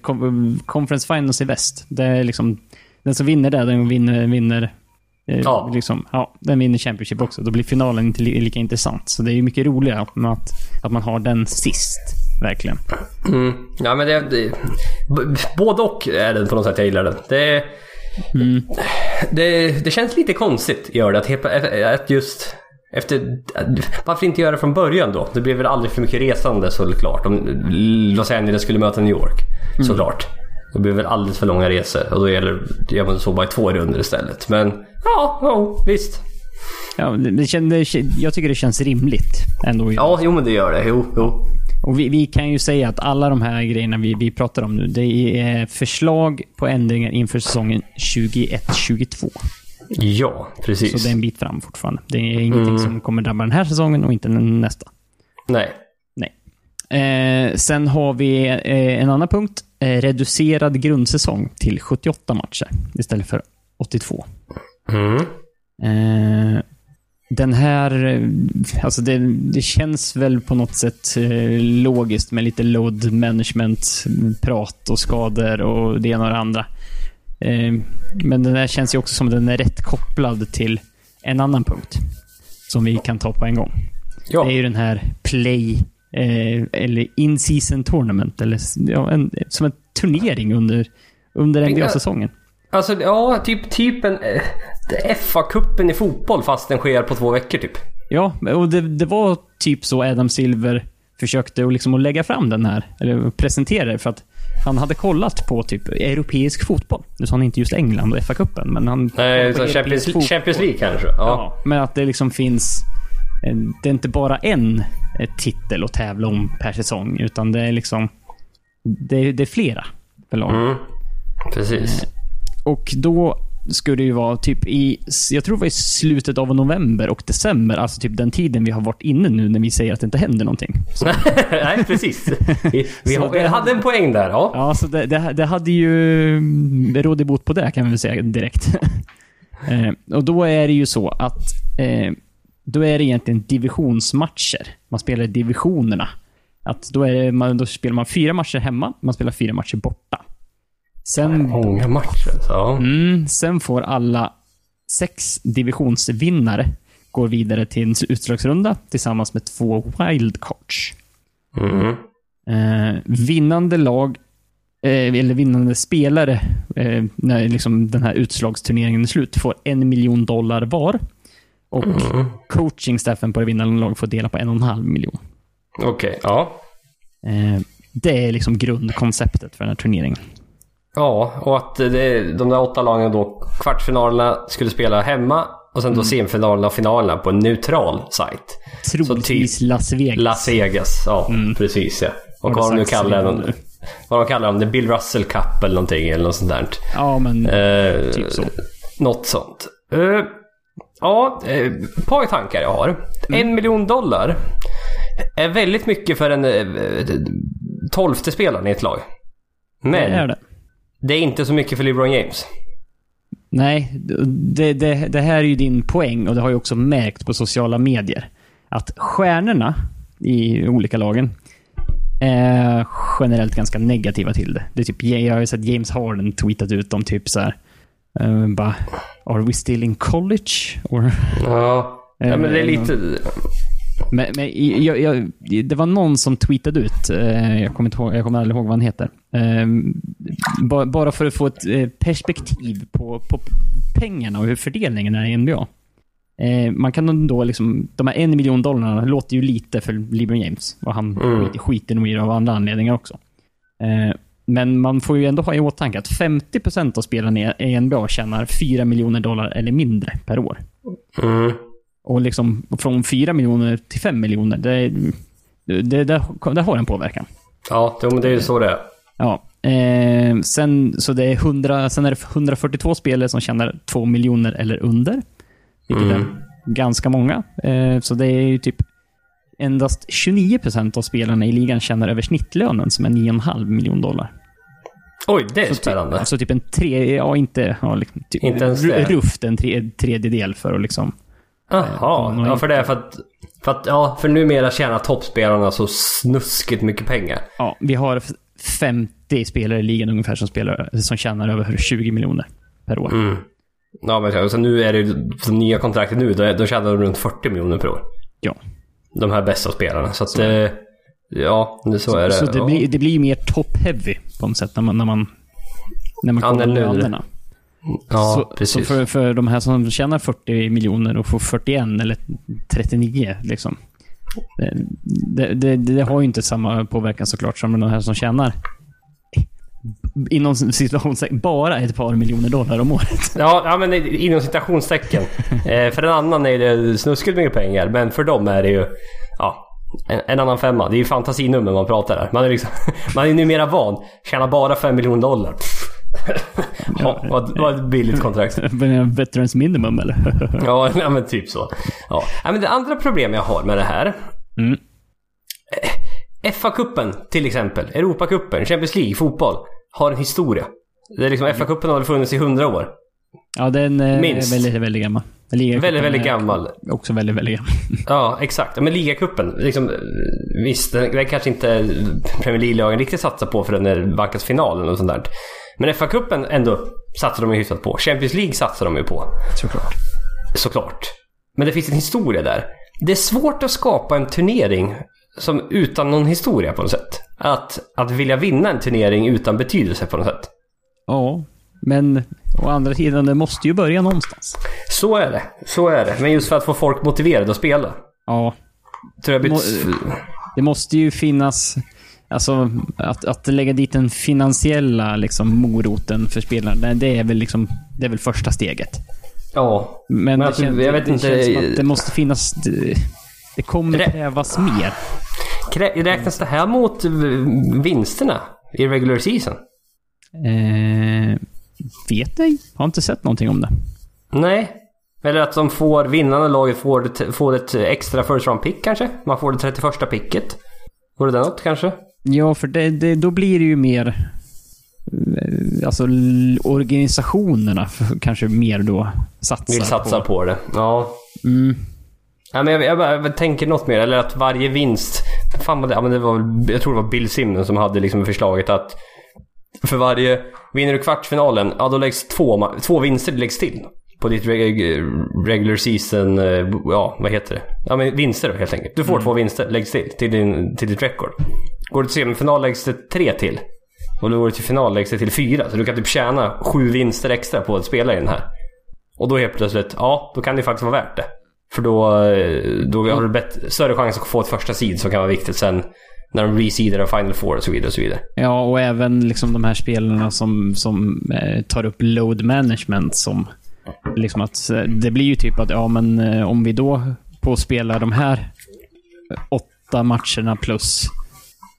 conference finals i väst. Det är liksom, den som vinner det, den vinner, vinner eh, Ja. Liksom, ja, den vinner Championship också. Då blir finalen inte li- lika intressant. Så det är ju mycket roligare att, att man har den sist, verkligen. Mm. Ja men det, det både och är det på något sätt jag gillar det. det det, det känns lite konstigt, gör det, att, helt- att just efter, varför inte göra det från början då? Det blir väl aldrig för mycket resande såklart. Om Los Angeles skulle möta New York, såklart. Det blir väl alldeles för långa resor och då gäller det så bara i två runder istället. Men ja, ja visst. Ja, det, det jag tycker det känns rimligt ändå. Ja, jo men det gör det. Jo, jo. Och vi, vi kan ju säga att alla de här grejerna vi, vi pratar om nu, det är förslag på ändringar inför säsongen 21-22. Ja, precis. Så det är en bit fram fortfarande. Det är ingenting som kommer drabba den här säsongen och inte nästa. Nej. Nej. Eh, sen har vi eh, en annan punkt. Eh, reducerad grundsäsong till 78 matcher istället för 82. Mm. Den här, eh, alltså det, det känns väl på något sätt eh, logiskt med lite load management, prat och skador och det ena och det andra. Eh, men den här känns ju också som att den är rätt kopplad till en annan punkt. Som vi kan ta på en gång. Ja. Det är ju den här play, eller in-season tournament, eller ja, en, som en turnering under, under NBA-säsongen. Alltså ja, typ, typ en FA-cupen i fotboll fast den sker på två veckor typ. Ja, och det, det var typ så Adam Silver försökte att liksom att lägga fram den här, eller presentera det, för att han hade kollat på typ europeisk fotboll. Nu sa han inte just England och FA-cupen, men han... Nej, så Champions, fotboll. Champions League kanske. Ja. Ja, men att det liksom finns... eh, Det är inte bara en eh, titel att tävla om per säsong, utan det är liksom... Det är, det är flera för lag. Mm. Precis. Och då skulle det ju vara typ i, jag tror det var i slutet av november och december, alltså typ den tiden vi har varit inne nu när vi säger att det inte händer någonting. Nej, precis. Vi, vi har, det- hade en poäng där. Ja. Ja, så det, det, det hade ju mm, råd bot på det kan vi väl säga direkt. eh, och då är det ju så att eh, då är det egentligen divisionsmatcher. Man spelar divisionerna. Att då, är det, man, då spelar man fyra matcher hemma, man spelar fyra matcher borta. Sen Många matcher. Så. Mm, sen får alla sex divisionsvinnare gå vidare till en utslagsrunda tillsammans med två wildcards. Mm. Eh, vinnande lag, eh, eller vinnande spelare, eh, när liksom den här utslagsturneringen är slut, får en miljon dollar var. Och coachingstaffen på det vinnande laget får dela på en och en halv miljon. Okej, ja. Eh, det är liksom grundkonceptet för den här turneringen. Ja, och att det, de där åtta lagen då, kvartsfinalerna skulle spela hemma och sen då semifinalerna och finalerna på en neutral sajt. Troligtvis Las Vegas. Las Vegas, ja precis ja. Och vad de nu kallar den. Vad de kallar dem, det Bill Russell Cup eller någonting eller något sånt där. Ja, men Eh, typ så. Något sånt. Eh, ja, eh, ett par tankar jag har. En miljon dollar är väldigt mycket för en eh, tolfte spelaren i ett lag. Men Det det. Det är inte så mycket för LeBron James. Nej, det, det, det här är ju din poäng och det har ju också märkt på sociala medier. Att stjärnorna i olika lagen är generellt ganska negativa till det. det är typ, jag har ju sett James Harden tweetat ut om typ så här. eh, bara, Are we still in college? Or, Ja, ja men det är Eh, lite... men, men jag, jag, det var någon som tweetade ut, eh, jag kommer, inte ihåg, jag kommer aldrig ihåg vad han heter. Eh, ba- bara för att få ett eh, perspektiv på, på pengarna och hur fördelningen är i NBA. Eh, man kan då liksom, de här en miljon dollarna låter ju lite för LeBron James. Och han Mm. skit- skiter nog i det av andra anledningar också. Eh, men man får ju ändå ha i åtanke att 50% av spelarna i- NBA tjänar 4 miljoner dollar eller mindre per år. Mm. Och liksom från 4 miljoner till 5 miljoner, det, det, det, det, har en påverkan. Ja, det, det är ju så det är. Ja. Eh, sen, så det är 100, sen är det 142 spelare som tjänar 2 miljoner eller under. Vilket är ganska många. Eh, så det är ju typ endast 29% av spelarna i ligan tjänar över snittlönen som är 9,5 miljoner dollar. Oj, det är Så spännande. Typ, alltså typ en tre, ja inte, ja, liksom, typ, Inte ens det. rufft en tre, tredjedel för att liksom Jaha, någon ja för det är för att, för att... Ja, för numera tjänar toppspelarna så snuskigt mycket pengar. Ja, vi har 50 spelare i ligan ungefär som, spelar, som tjänar över 20 miljoner per år. Mm. Ja, men så nu är det ju... De nya kontraktet nu, då, då tjänar de runt 40 miljoner per år. Ja. De här bästa spelarna. Så att... eh, Ja, det- så är det. Så det, ja. blir, det blir mer top-heavy på något sätt när man, när man, när man kollar lönerna. Ja, så, precis. Så för, för de här som tjänar 40 miljoner och får 41 eller 39, liksom. Eh, det, det, det, har ju inte samma påverkan såklart som de här som tjänar inom situationstecken bara ett par miljoner dollar om året. Ja, ja men inom citationstecken. eh, för en annan är det snuskigt mycket pengar, men för dem är det ju... Ja, en, en annan femma. Det är ju fantasinummer man pratar där. Man är, liksom, man är numera van. Tjänar bara fem miljoner dollar. ja, vad, vad ett billigt kontrakt. Veterans minimum eller? Ja, ja, men typ så. Ja. Ja, men det andra problem jag har med det här. Mm. FA-cupen till exempel, Europacupen, Champions League, fotboll. Har en historia. Det är liksom, FA-cupen har funnits i hundra år. Ja, den är Minst. väldigt, väldigt gammal. Väldigt, väldigt är gammal. Också väldigt, väldigt gammal. Ja, exakt. Men ligacupen, liksom, visst, den, den kanske inte Premier League-lagen riktigt satsar på för den är vankas finalen och sånt där. Men FA-cupen ändå satsar de ju hyfsat på. Champions League satsar de ju på. Såklart. Såklart. Men det finns en historia där. Det är svårt att skapa en turnering som utan någon historia på något sätt. Att, att vilja vinna en turnering utan betydelse på något sätt. Ja, men å andra sidan, det måste ju börja någonstans. Så är det. Så är det. Men just för att få folk motiverade att spela. Ja, Tror jag byts... det måste ju finnas... Alltså, att, att lägga dit den finansiella liksom, moroten för spelarna, det- är väl liksom... Det är väl första steget. Ja. Men, Men det, alltså, känns, jag vet det inte- känns som att det måste finnas... Det, det kommer Rä- krävas mer. Krä- Räknas det här mot vinsterna i regular season? Eh, vet ej. Har inte sett någonting om det. Nej. Eller att de får, vinnande laget får ett, får ett extra first round pick kanske? Man får det 31 picket. Vore det något kanske? Ja, för det, det, då blir det ju mer... eh, Alltså organisationerna kanske mer då satsar Vill satsa på. på det. Ja. Mm. Ja, men jag, jag, jag tänker något mer, eller att varje vinst... Fan vad det, ja, men det var, jag tror det var Bill Simmons som hade liksom förslaget att för varje... Vinner du kvartsfinalen, ja då läggs två, två vinster läggs till. På ditt reg, regular season, eh, ja vad heter det? Ja men vinster då helt enkelt. Du får två vinster, läggs till, till, din, till ditt record. Går du till semifinal läggs det tre till. Och då går du till final läggs det till fyra. Så du kan typ tjäna sju vinster extra på att spela i den här. Och då helt plötsligt, ja, då kan det faktiskt vara värt det. För då, eh, då har du bett, större chans att få ett första seed som kan vara viktigt sen när de reseedar och final four och så vidare. Och så vidare. Ja, och även liksom de här spelarna som, som eh, tar upp load management som... Liksom att eh, det blir ju typ att, ja men eh, om vi då på att spela de här åtta matcherna plus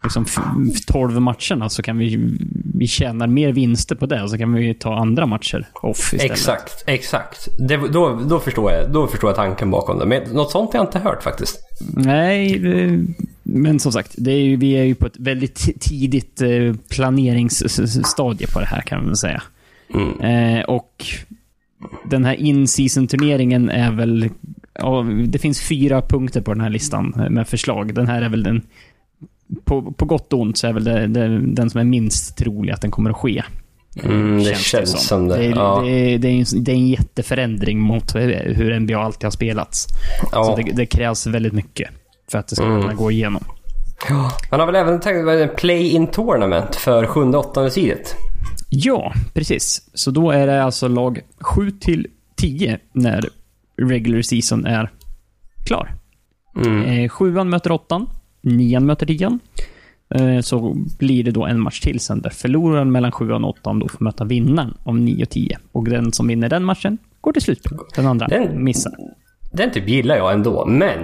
liksom f- 12 matcherna så kan vi, vi tjänar mer vinster på det och så kan vi ta andra matcher off istället. Exakt, exakt. Det, då, då, förstår jag, då förstår jag tanken bakom det. Men något sånt har jag inte hört faktiskt. Nej, men som sagt, det är ju, vi är ju på ett väldigt ti- tidigt eh, planeringsstadie på det här kan man säga. Mm. Eh, och den här in-season-turneringen är väl... Ja, det finns fyra punkter på den här listan med förslag. Den här är väl den... På, på gott och ont så är väl det, det, den som är minst trolig att den kommer att ske. Mm, det känns som det, Det är, ja. det, det, är en, det är en jätteförändring mot hur NBA alltid har spelats. Ja. Så det, det krävs väldigt mycket för att det ska Mm. kunna gå igenom. Man har väl även tänkt en play-in tournament för sjunde åttonde sidet. Ja, precis. Så då är det alltså lag 7 till 10 när regular season är klar. Mm. Eh, sjuan möter åttan, nian möter tian. Eh, så blir det då en match till sen där förloraren mellan sjuan och åttan då får möta vinnaren om 9 och 10. Och den som vinner den matchen går till slutspel. Den andra Den- missar. Den typ gillar jag ändå, men...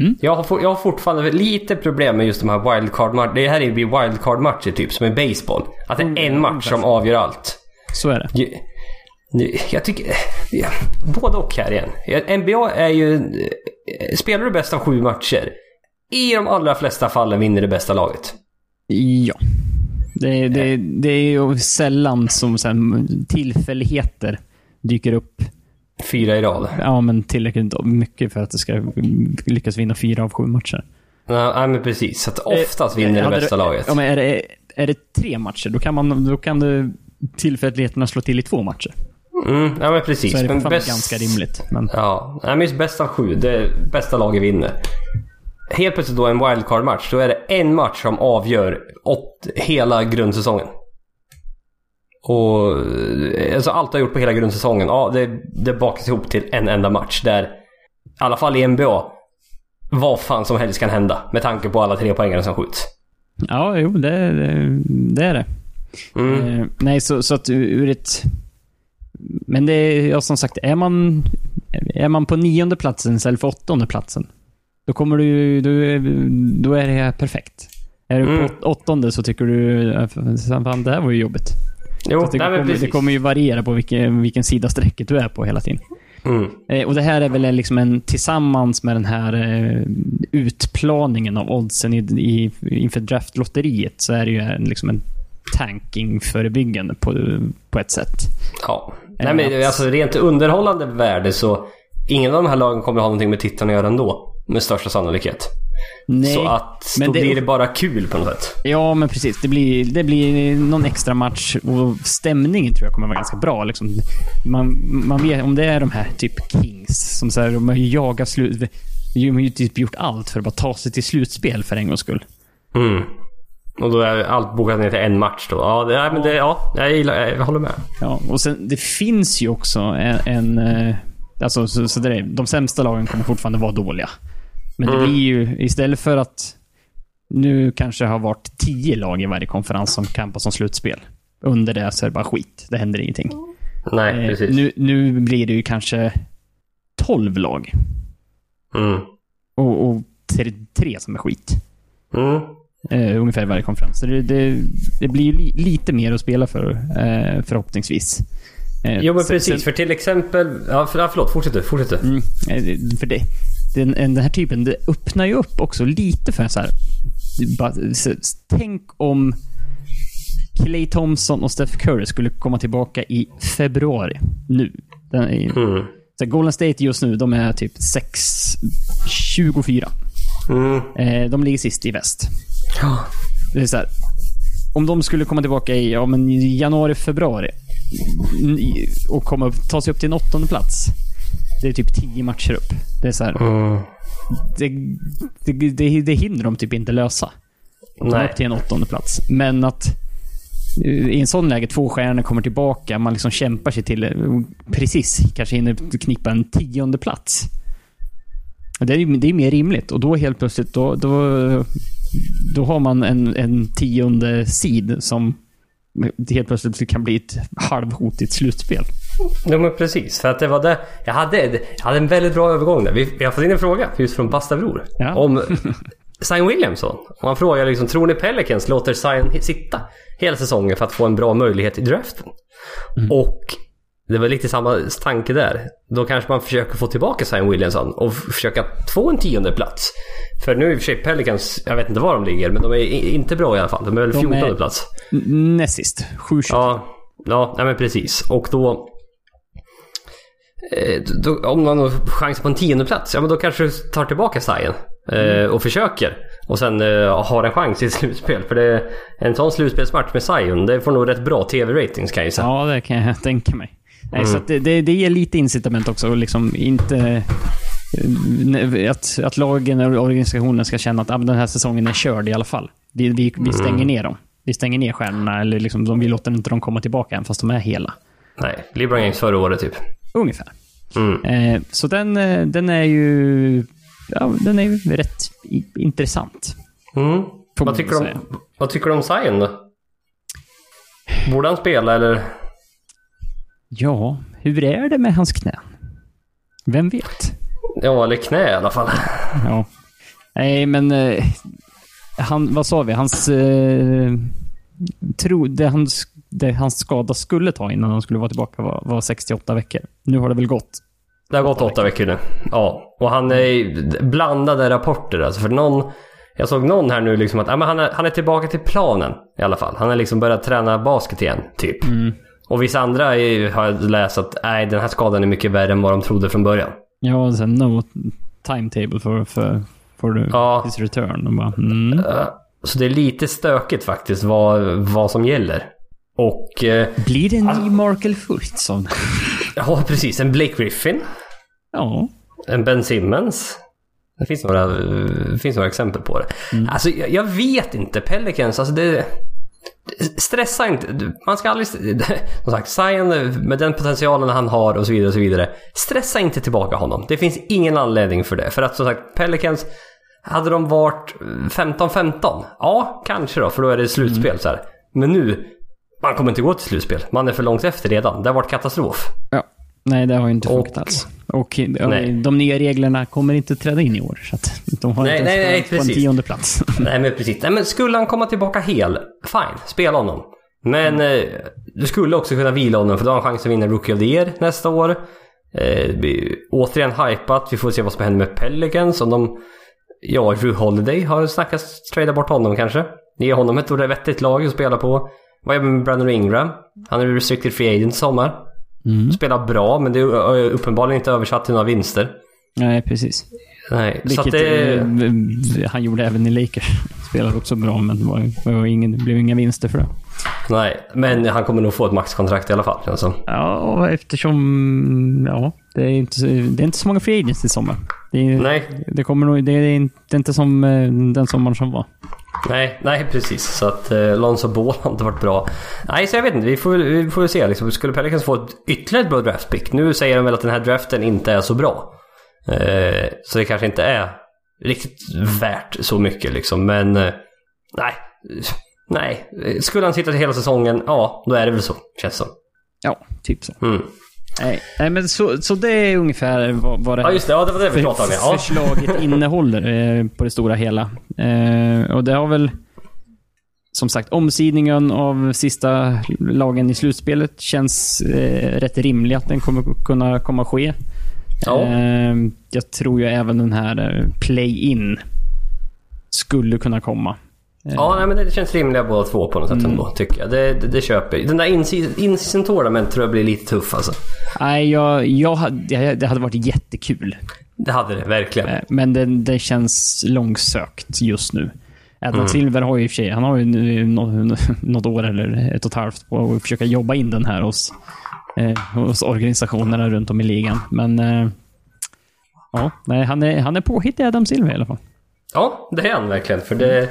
Mm. Jag, har, jag har fortfarande lite problem med just de här wildcard-matcherna. Det här blir wildcard-matcher typ, som i baseball. Att det är en match som avgör allt. Så är det. Ju- nu- Jag tycker... Ja, både och här igen. NBA är ju... eh, Spelar du bäst av sju matcher, i de allra flesta fallen vinner det bästa laget. Ja. Det, det, det är ju sällan som så här, tillfälligheter dyker upp Fyra i rad. ja, men tillräckligt mycket för att det ska lyckas vinna fyra av sju matcher. Ja, nej, men precis. Så att oftast vinner det Eh, bästa laget. Ja, men är, det, är det tre matcher, då kan, man, då kan det tillfälligheterna slå till i två matcher. Mm, ja, men precis. Så är det men bäst- ganska rimligt. Men, Ja, men just bäst av sju. Det bästa laget vinner. Helt plötsligt då en wildcard-match. Då är det en match som avgör åt hela grundsäsongen. Och eh, alltså allt har gjort på hela grundsäsongen, ja det, det bakas ihop till en enda match där, i alla fall i NBA, vad fan som helst kan hända med tanke på alla tre poängare som skjuts. Ja, jo, det, det, det är det. Mm. Eh, nej, så, så att ur ett... Men det är, ja, som sagt, är man, är man på nionde platsen istället för åttonde platsen, då kommer du ju- du, Då är det perfekt. Är du Mm. på åt- åttonde så tycker du, "Äh, fan det här var ju jobbigt. Jo, det, kommer, det precis. kommer ju variera på vilken, vilken sida strecket du är på hela tiden. Mm. Eh, och det här är väl liksom en, tillsammans med den här eh, utplaningen av oddsen i, i, inför draftlotteriet, så är det ju en, liksom en tankingförebyggande på, på ett sätt. Ja. Nej men alltså rent underhållande värde så, ingen av de här lagen kommer ha någonting med titeln att göra ändå. Med största sannolikhet. Nej, Så att men då det- blir det bara kul på något sätt. Ja, men precis. Det blir, det blir någon extra match och stämningen tror jag kommer vara ganska bra. Liksom. Man, man vet, om det är de här typ Kings som så här, de har ju jagat slut... De har ju typ gjort allt för att bara ta sig till slutspel för en gångs skull. Mm. Och då är allt bokat ner till en match då. Ja, det, men det, ja jag, gillar, jag håller med. Ja, och sen det finns ju också en... en eh, alltså, så, så det är, de sämsta lagen kommer fortfarande vara dåliga. Men det Mm. blir ju, istället för att nu kanske har varit tio lag i varje konferens som campar som slutspel. Under det så är det bara skit. Det händer ingenting. Nej, Eh, precis. nu, nu blir det ju kanske 12 lag. Mm. Och, och tre, tre som är skit. Mm. Eh, ungefär i varje konferens. Så det, det, det blir ju li, lite mer att spela för, eh, förhoppningsvis. Eh, Jo men sen- precis, sen- för till exempel... Ja, för, ja, förlåt, fortsätt du. Fortsätt du. Mm, eh, för det, den, den här typen, det öppnar ju upp också lite för så här. Bara, så, tänk om Clay Thompson och Steph Curry skulle komma tillbaka i februari. Nu. Den, i, Mm. så här, Golden State just nu, de är typ 6-24. Mm. Eh, de ligger sist i väst. Ja. Det är så här, om de skulle komma tillbaka i ja, men januari, februari och komma upp, ta sig upp till en åttonde plats. Det är typ tio matcher upp. Det är så här, Mm. det, det, det, det hinner de typ inte lösa. Nej. upp till en åttonde plats. Men att eh, i en sån läge, två stjärnor kommer tillbaka, man liksom kämpar sig till, eh, precis, kanske hinner knippa en tionde plats. Det är, ju- det är mer rimligt och då helt plötsligt, då, då, då har man en, en tionde sid som helt plötsligt kan bli ett halvhot i ett slutspel. Ja men precis, för att det var det. Jag hade, jag hade en väldigt bra övergång där. Vi, vi har fått in en fråga just från Bastabror. Ja. Om Zion Williamson. Och han frågar liksom, tror ni Pelicans låter Zion sitta hela säsongen för att få en bra möjlighet i draften? Och det var lite samma tanke där. Då kanske man försöker få tillbaka Zion Williamson och försöka få en tionde plats. För nu i och för sig Pelicans, jag vet inte var de ligger, men de är inte bra i alla fall. De är väl De är- fjortonde plats. N- Näst sist. 7 Ja, ja nej men precis. Och då, då... Om man har chans på en tionde plats, ja men då kanske du tar tillbaka Zion. Eh, och försöker. Och sen eh, har en chans i slutspel. För det, en sån slutspelsmatch med Zion, det får nog rätt bra TV-ratings kan jag gissa. Ja, det kan jag tänka mig. Nej, Mm. så att det, det, det ger lite incitament också att liksom inte... eh, Att, att lagen och organisationen ska känna att ah, den här säsongen är körd i alla fall. Vi, vi, vi stänger Mm. ner dem. Vi stänger ner stjärnorna, eller liksom, de, vi låter inte dem komma tillbaka än fast de är hela. Nej, LeBron James förra året typ. Ungefär. Mm. Eh, så den, eh, den är ju... Ja, den är ju rätt intressant. Mm. Vad, tycker om, vad tycker du om Zion då? Borde han spela eller? Ja, hur är det med hans knä? Vem vet? Ja, eller knä i alla fall. Ja. Nej, men... Eh, han, vad sa vi? Hans... Eh, tro, det, hans, det hans skada skulle ta innan han skulle vara tillbaka var, var 68 veckor. Nu har det väl gått. Det har gått åtta veckor nu. Ja, och han är blandade rapporter alltså. För någon... Jag såg någon här nu liksom att ja, men han, är, han är tillbaka till planen i alla fall. Han har liksom börjat träna basket igen, typ. Och vissa andra är, har jag läst att nej, den här skadan är mycket värre än vad de trodde från början. Ja, och sen no timetable för, för, för Ja. his return. Bara, mm. Så det är lite stökigt faktiskt vad, vad som gäller. Och... eh, Blir det en ny Markel Fultz? av- Ja, precis. En Blake Griffin. Ja. En Ben Simmons. Det finns några, det finns några exempel på det. Alltså, jag, jag vet inte. Pelicans, alltså det... stressa inte. Man ska aldrig... Som sagt, Zion med den potentialen han har och så vidare och så vidare. Stressa inte tillbaka honom. Det finns ingen anledning för det. För att som sagt, Pelicans... Hade de varit 15-15? Ja, kanske då, för då är det slutspel så här. Men nu, man kommer inte gå till slutspel. Man är för långt efter redan. Det har varit katastrof. Ja. Nej, det har ju inte funkat alls. Och ja, Nej. de nya reglerna kommer inte träda in i år. Så att de har Nej, inte nej, nej, på en tionde plats. Nej men precis. Nej men skulle han komma tillbaka hel, fine, spela honom. Men eh, du skulle också kunna vila honom för då har han chans att vinna Rookie of the Year nästa år. Eh, återigen hypat. Vi får se vad som händer med Pelicans. Om de... Ja, Drew Holiday har snackats trada bort honom kanske. Ge honom ett vettigt lag att spela på. Vad gör vi med Brandon Ingram? Han är restricted free agent i sommar. Spelar bra men det är uppenbarligen inte översatt till några vinster. nej, precis. Nej, så Vilket att det... eh, han gjorde även i Lakers. Spelade också bra, men det var, var ingen, det blev inga vinster för det. Nej, men han kommer nog få ett maxkontrakt i alla fall. som. Ja, eftersom... Ja, det är inte, så- det är inte så många free agents i sommar. Det, är, Nej, det, kommer nog, det, är inte, det är inte som eh, den sommaren som var. Nej, nej precis. Så att eh, Lonzo Ball har inte varit bra. Nej, så jag vet inte. Vi får, vi får se. Liksom, skulle Pelicans få ett ytterligare ett bra draftpick? Nu säger de väl att den här draften inte är så bra. Eh, så det kanske inte är riktigt värt så mycket liksom. Men eh, nej. Nej. Skulle han sitta till hela säsongen? Ja, då är det väl så. Känns som. Ja, typ så. Mm. Nej, nej men så, så det är ungefär vad, vad det Ja, just det. Ja, det var det vi för, pratade om. Ja. förslaget innehåller eh, på det stora hela. Eh, och det har väl som sagt omsidningen av sista lagen i slutspelet känns eh, rätt rimlig att den kommer kunna komma ske. Ja. Eh, jag tror ju även den här eh, play-in skulle kunna komma. Eh, Ja, nej, men det känns rimliga båda två på något sätt ändå, tycker jag. Det, det, det köper. Den där in-season tournament tror jag blir lite tuff alltså. Nej, jag, jag, hade- det hade varit jättekul. Det hade det, verkligen. Eh, Men det, det känns långsökt just nu. Adam Mm. Silver har ju i och för sig, han har ju nu nå- något år eller ett och ett halvt på att försöka jobba in den här hos, eh, hos organisationerna runt om i ligan. Men eh, ja, nej, han är, han är påhittig Adam Silver i alla fall. Ja, det är han verkligen. För det,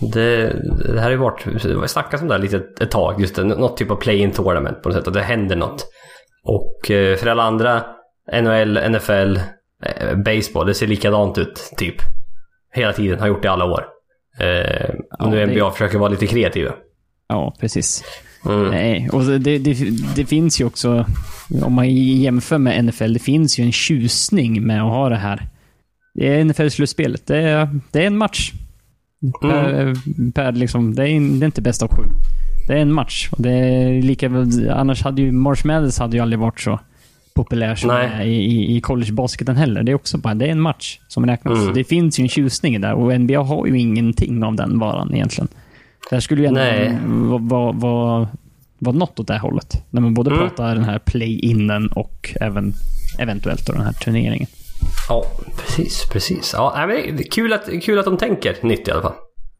det, det här har ju varit, det har snackats om det här lite ett, tag. Just det, något typ av play-in tournament på något sätt. Att det händer något. Och eh, för alla andra, NHL, NFL, eh, baseball, det ser likadant ut typ. Hela tiden, har gjort det i alla år. Eh, och nu Ja, det- NBA försöker vara lite kreativa. Ja, precis. Mm. Nej, och det, det, det finns ju också, om man jämför med NFL, det finns ju en tjusning med att ha det här. Det är NFL-slutspelet. Det det är en match. Per, per liksom, det, är, det är inte bäst av sju. Det är en match. Och det är lika, annars hade ju Marsh Madness hade ju aldrig varit så populär som i, i, i collegebasketen heller. Det är också bara, det är en match som räknas. Mm. Det finns ju en tjusning där och NBA har ju ingenting av den varan egentligen. Det här skulle ju ändå vara var, var, var något åt det här hållet. När man både Mm. pratar den här play-innen och även eventuellt då den här turneringen. Ja, precis, precis. Ja, men kul att, kul att de tänker nytt i alla fall.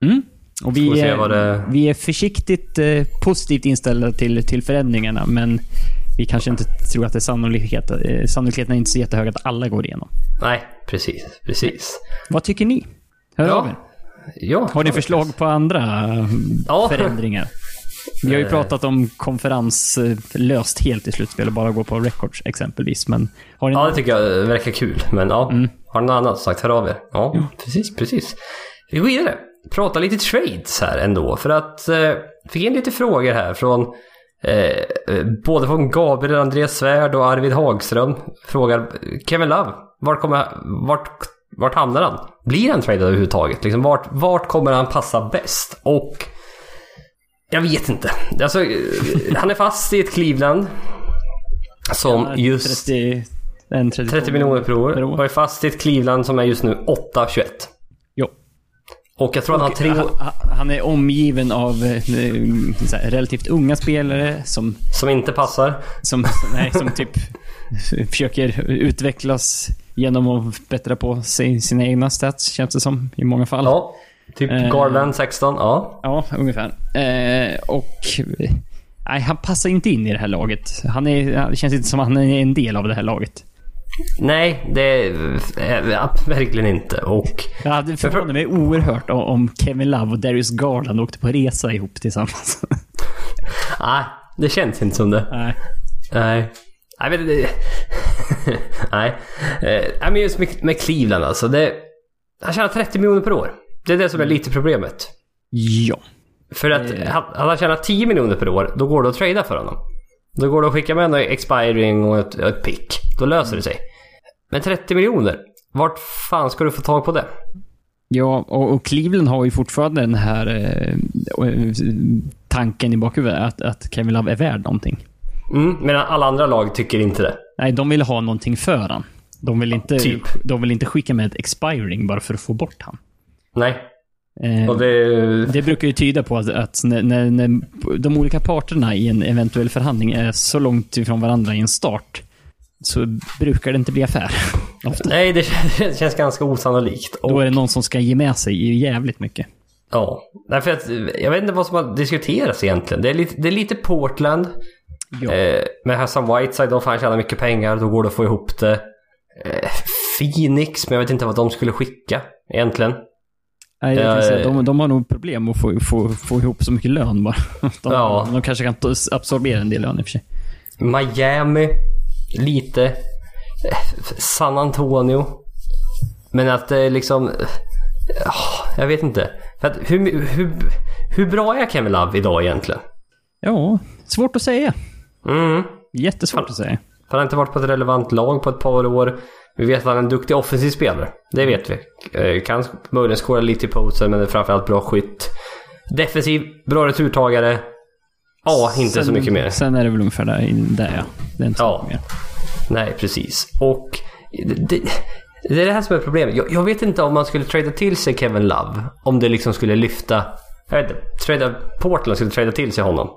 Mm. Och vi är, det- vi är försiktigt eh, positivt inställda till, till förändringarna, men vi kanske inte tror att det är sannolikhet, eh, sannolikheten är inte så jättehög att alla går igenom. Nej, precis, precis. Vad tycker ni? Hör Ja. av er. Ja, Har ni förslag på andra eh, Ja. förändringar? Vi har ju Eh. pratat om konferens löst helt i slutspel och bara gå på records exempelvis. Men har ni Ja, det tycker jag verkar kul. Men ja, Mm. har ni något annat sagt, hör av er. Ja, precis, precis. Vi går vidare. Prata lite trades här ändå. För att eh, fick in lite frågor här från eh, eh, både från Gabriel Andreas Svärd och Arvid Hagström. Frågar Kevin Love, vart, kommer, vart, vart hamnar han? Blir han tradad överhuvudtaget? Liksom, vart, vart kommer han passa bäst? Och jag vet inte. Alltså, eh, han är fast i ett Cleveland. Som just... 30, en 32 30 miljoner per år. Och är fast i ett Cleveland som är just nu 8-21. Jo. Och jag tror att han har tre Han, han är omgiven av eh, så här, relativt unga spelare som, som inte passar. som, nej, som typ försöker utvecklas genom att bättra på sig, sina egna stats, känns det som, i många fall. Ja. Typ Eh. Garland 16. Ja. Ja, ungefär. Eh, och... eh, Nej, han passar inte in i det här laget. Han är, det känns inte som att han är en del av det här laget. Nej, det är ja, verkligen inte. Och Jag hade förvånat mig oerhört om- Kevin Love och Darius Garland åkte på resa ihop tillsammans. nej, det känns inte som det. Nej. Nej. Nej, men det... nej. Eh, nej, men just med, med Cleveland alltså. Det, han tjänar 30 miljoner per år. Det är det som är lite problemet. Ja. För att hade han tjänat 10 miljoner per år, då går det att trada för honom. Då går det att skicka med en expiring och ett, ett pick. Då löser det sig. Men 30 miljoner? Vart fan ska du få tag på det? Ja, och, och Cleveland har ju fortfarande den här eh, eh, tanken i bakhuvudet att, att Kevin Love är värd någonting. Mm, medan alla andra lag tycker inte det. Nej, de vill ha någonting för han. De vill inte, Typ. de vill inte skicka med ett expiring bara för att få bort han. Nej. Eh, det... Det brukar ju tyda på att, att när, när, när de olika parterna i en eventuell förhandling är så långt ifrån varandra i en start så brukar det inte bli affär. Ofta. Nej, det känns, det känns ganska osannolikt. Och, Då är det någon som ska ge med sig jävligt mycket. Ja. Därför att jag vet inte vad som har diskuterats egentligen. Det är lite, det är lite Portland. Ja. Eh, med Hassan Whiteside, de fan tjänar mycket pengar. Då går det att få ihop det. Eh, Phoenix, men jag vet inte vad de skulle skicka egentligen. Nej, jag kan säga, de, de har nog problem att få, få, få ihop så mycket lön bara. De, Ja. de kanske kan absorbera en del lön i och för sig. Miami. Lite. San Antonio. Men att det liksom... eh, ja, jag vet inte. För att hur, hur, hur bra är Kevin Love idag egentligen? Ja, svårt att säga. Mm. Jättesvårt att säga. Han har inte varit på ett relevant lag på ett par år. Vi vet att han är en duktig offensiv spelare. Det vet vi. Eh, Kan möjligen skåra lite i posen men är framförallt bra skytt. Defensiv, bra returtagare. Ja, inte så mycket mer. Sen är det väl ungefär där, där ja. Det är inte så Ja. mycket mer. Nej, precis. Och det, det är det här som är problemet. Jag, jag vet inte om man skulle trada till sig Kevin Love. Om det liksom skulle lyfta... Jag vet inte. Trada, Portland skulle trada till sig honom.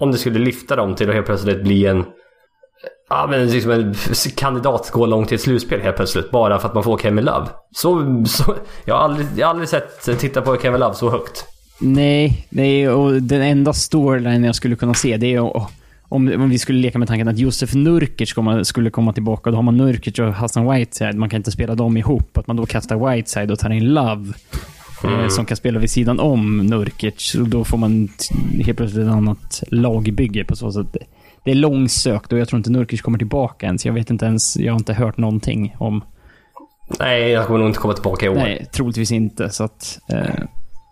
Om det skulle lyfta dem till att helt plötsligt bli en... Ja men liksom en kandidat gå långt till ett slutspel helt plötsligt. Bara för att man får Kevin Love. Så... så jag, har aldrig, jag har aldrig sett titta på Kevin Love så högt. Nej, nej, och den enda storyline jag skulle kunna se det är om, om vi skulle leka med tanken att Josef Nurkic skulle komma tillbaka. Då har man Nurkic och Hassan Whiteside. Man kan inte spela dem ihop. Att man då kastar Whiteside och tar in Love. Eh, som kan spela vid sidan om Nurkic. Och då får man helt plötsligt ett annat lagbygge på så sätt. Det är långsökt och jag tror inte Nurkic kommer tillbaka ens. Jag vet inte ens, jag har inte hört någonting om... Nej, jag kommer nog inte komma tillbaka i år. Nej, troligtvis inte. Så att, eh,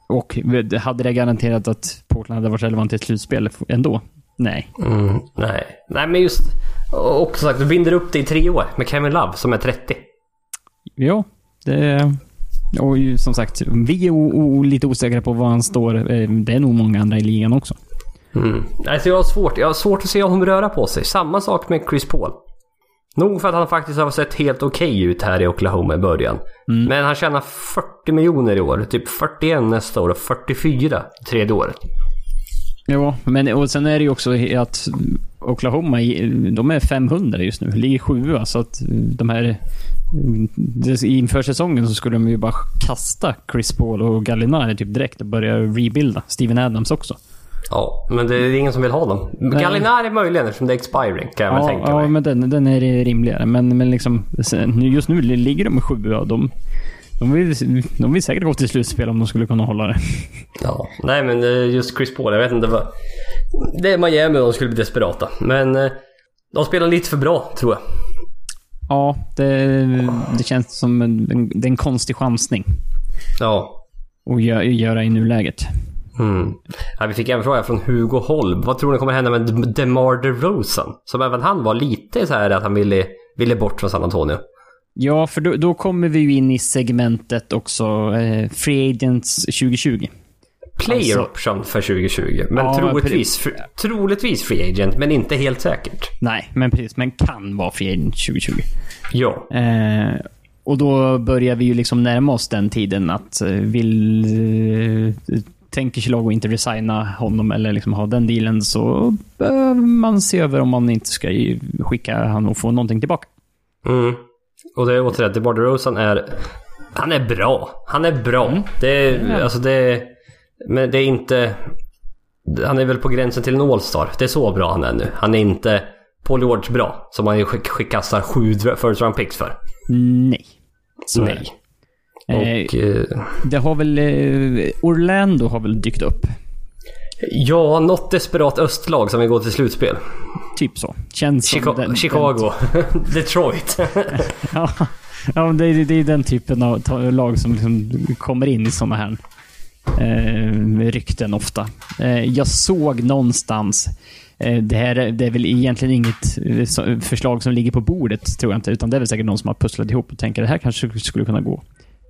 och hade det garanterat att Portland hade varit relevant i ett slutspel ändå? Nej. Mm, nej. Nej men just... Och som sagt, du binder upp det i tre år med Kevin Love som är 30. Ja, det... Och som sagt, vi är lite osäkra på var han står. Eh, Det är nog många andra i ligan också. Mm. Alltså jag har svårt. Jag har svårt att se honom röra på sig. Samma sak med Chris Paul. Nog för att han faktiskt har sett helt okej ut här i Oklahoma i början. Men han tjänar 40 miljoner i år. Typ 41 nästa år och 44 tredje året. Ja, men och sen är det ju också att Oklahoma, de är 500 just nu. Ligger sjua, så att de här... Inför säsongen så skulle de ju bara kasta Chris Paul och Gallinari typ direkt och börja rebuilda. Steven Adams också. Ja, men det är ingen som vill ha dem. Gallinari möjligen eftersom det är expiring kan jag väl Ja, tänka ja mig. men den, den är rimligare. Men, men liksom, just nu ligger de sjua. De, de, vill, de vill säkert gå till slutspel om de skulle kunna hålla det. Ja. Nej men eh, just Chris Paul, jag vet inte vad... Det är Miami de skulle bli desperata. Men eh, de spelar lite för bra tror jag. Ja, det, det känns som en, en, det är en konstig chansning Ja. att gö- göra i nuläget. Mm. Ja, vi fick en fråga från Hugo Holm. Vad tror ni kommer hända med DeMar DeRozan? Som även han var lite så här att han ville, ville bort från San Antonio. Ja, för då, då kommer vi ju in i segmentet också, eh, Free Agents 2020. Player Alltså- option för 2020. Men Ja, troligtvis, fr, troligtvis free agent, men inte helt säkert. Nej, men precis. Men kan vara Free Agent 2020. Ja. Eh, och då börjar vi ju liksom närma oss den tiden att eh, vill... Tänker Chicago inte resigna honom eller liksom ha den dealen så behöver man se över om man inte ska skicka han och få någonting tillbaka. Mm. Och det är återigen, DeMar DeRozan är... Han är bra. Han är bra. Det är, Ja. alltså det är, Men det är inte... Han är väl på gränsen till en All-star. Det är så bra han är nu. Han är inte Paul George bra? Som man skick, skickastar sju first round picks för? Nej. Så. Nej. Eh, Och... Eh, Det har väl... eh, Orlando har väl dykt upp. ja, något desperat östlag som vill gå till slutspel. Typ så. Känns som Chica- den- Chicago. Detroit. Ja, ja det, är, det är den typen av lag som liksom kommer in i sådana här eh, rykten ofta. Eh, jag såg någonstans, eh, det här är, det är väl egentligen inget eh, förslag som ligger på bordet, tror jag inte, utan det är väl säkert någon som har pusslat ihop och tänker det här kanske skulle kunna gå.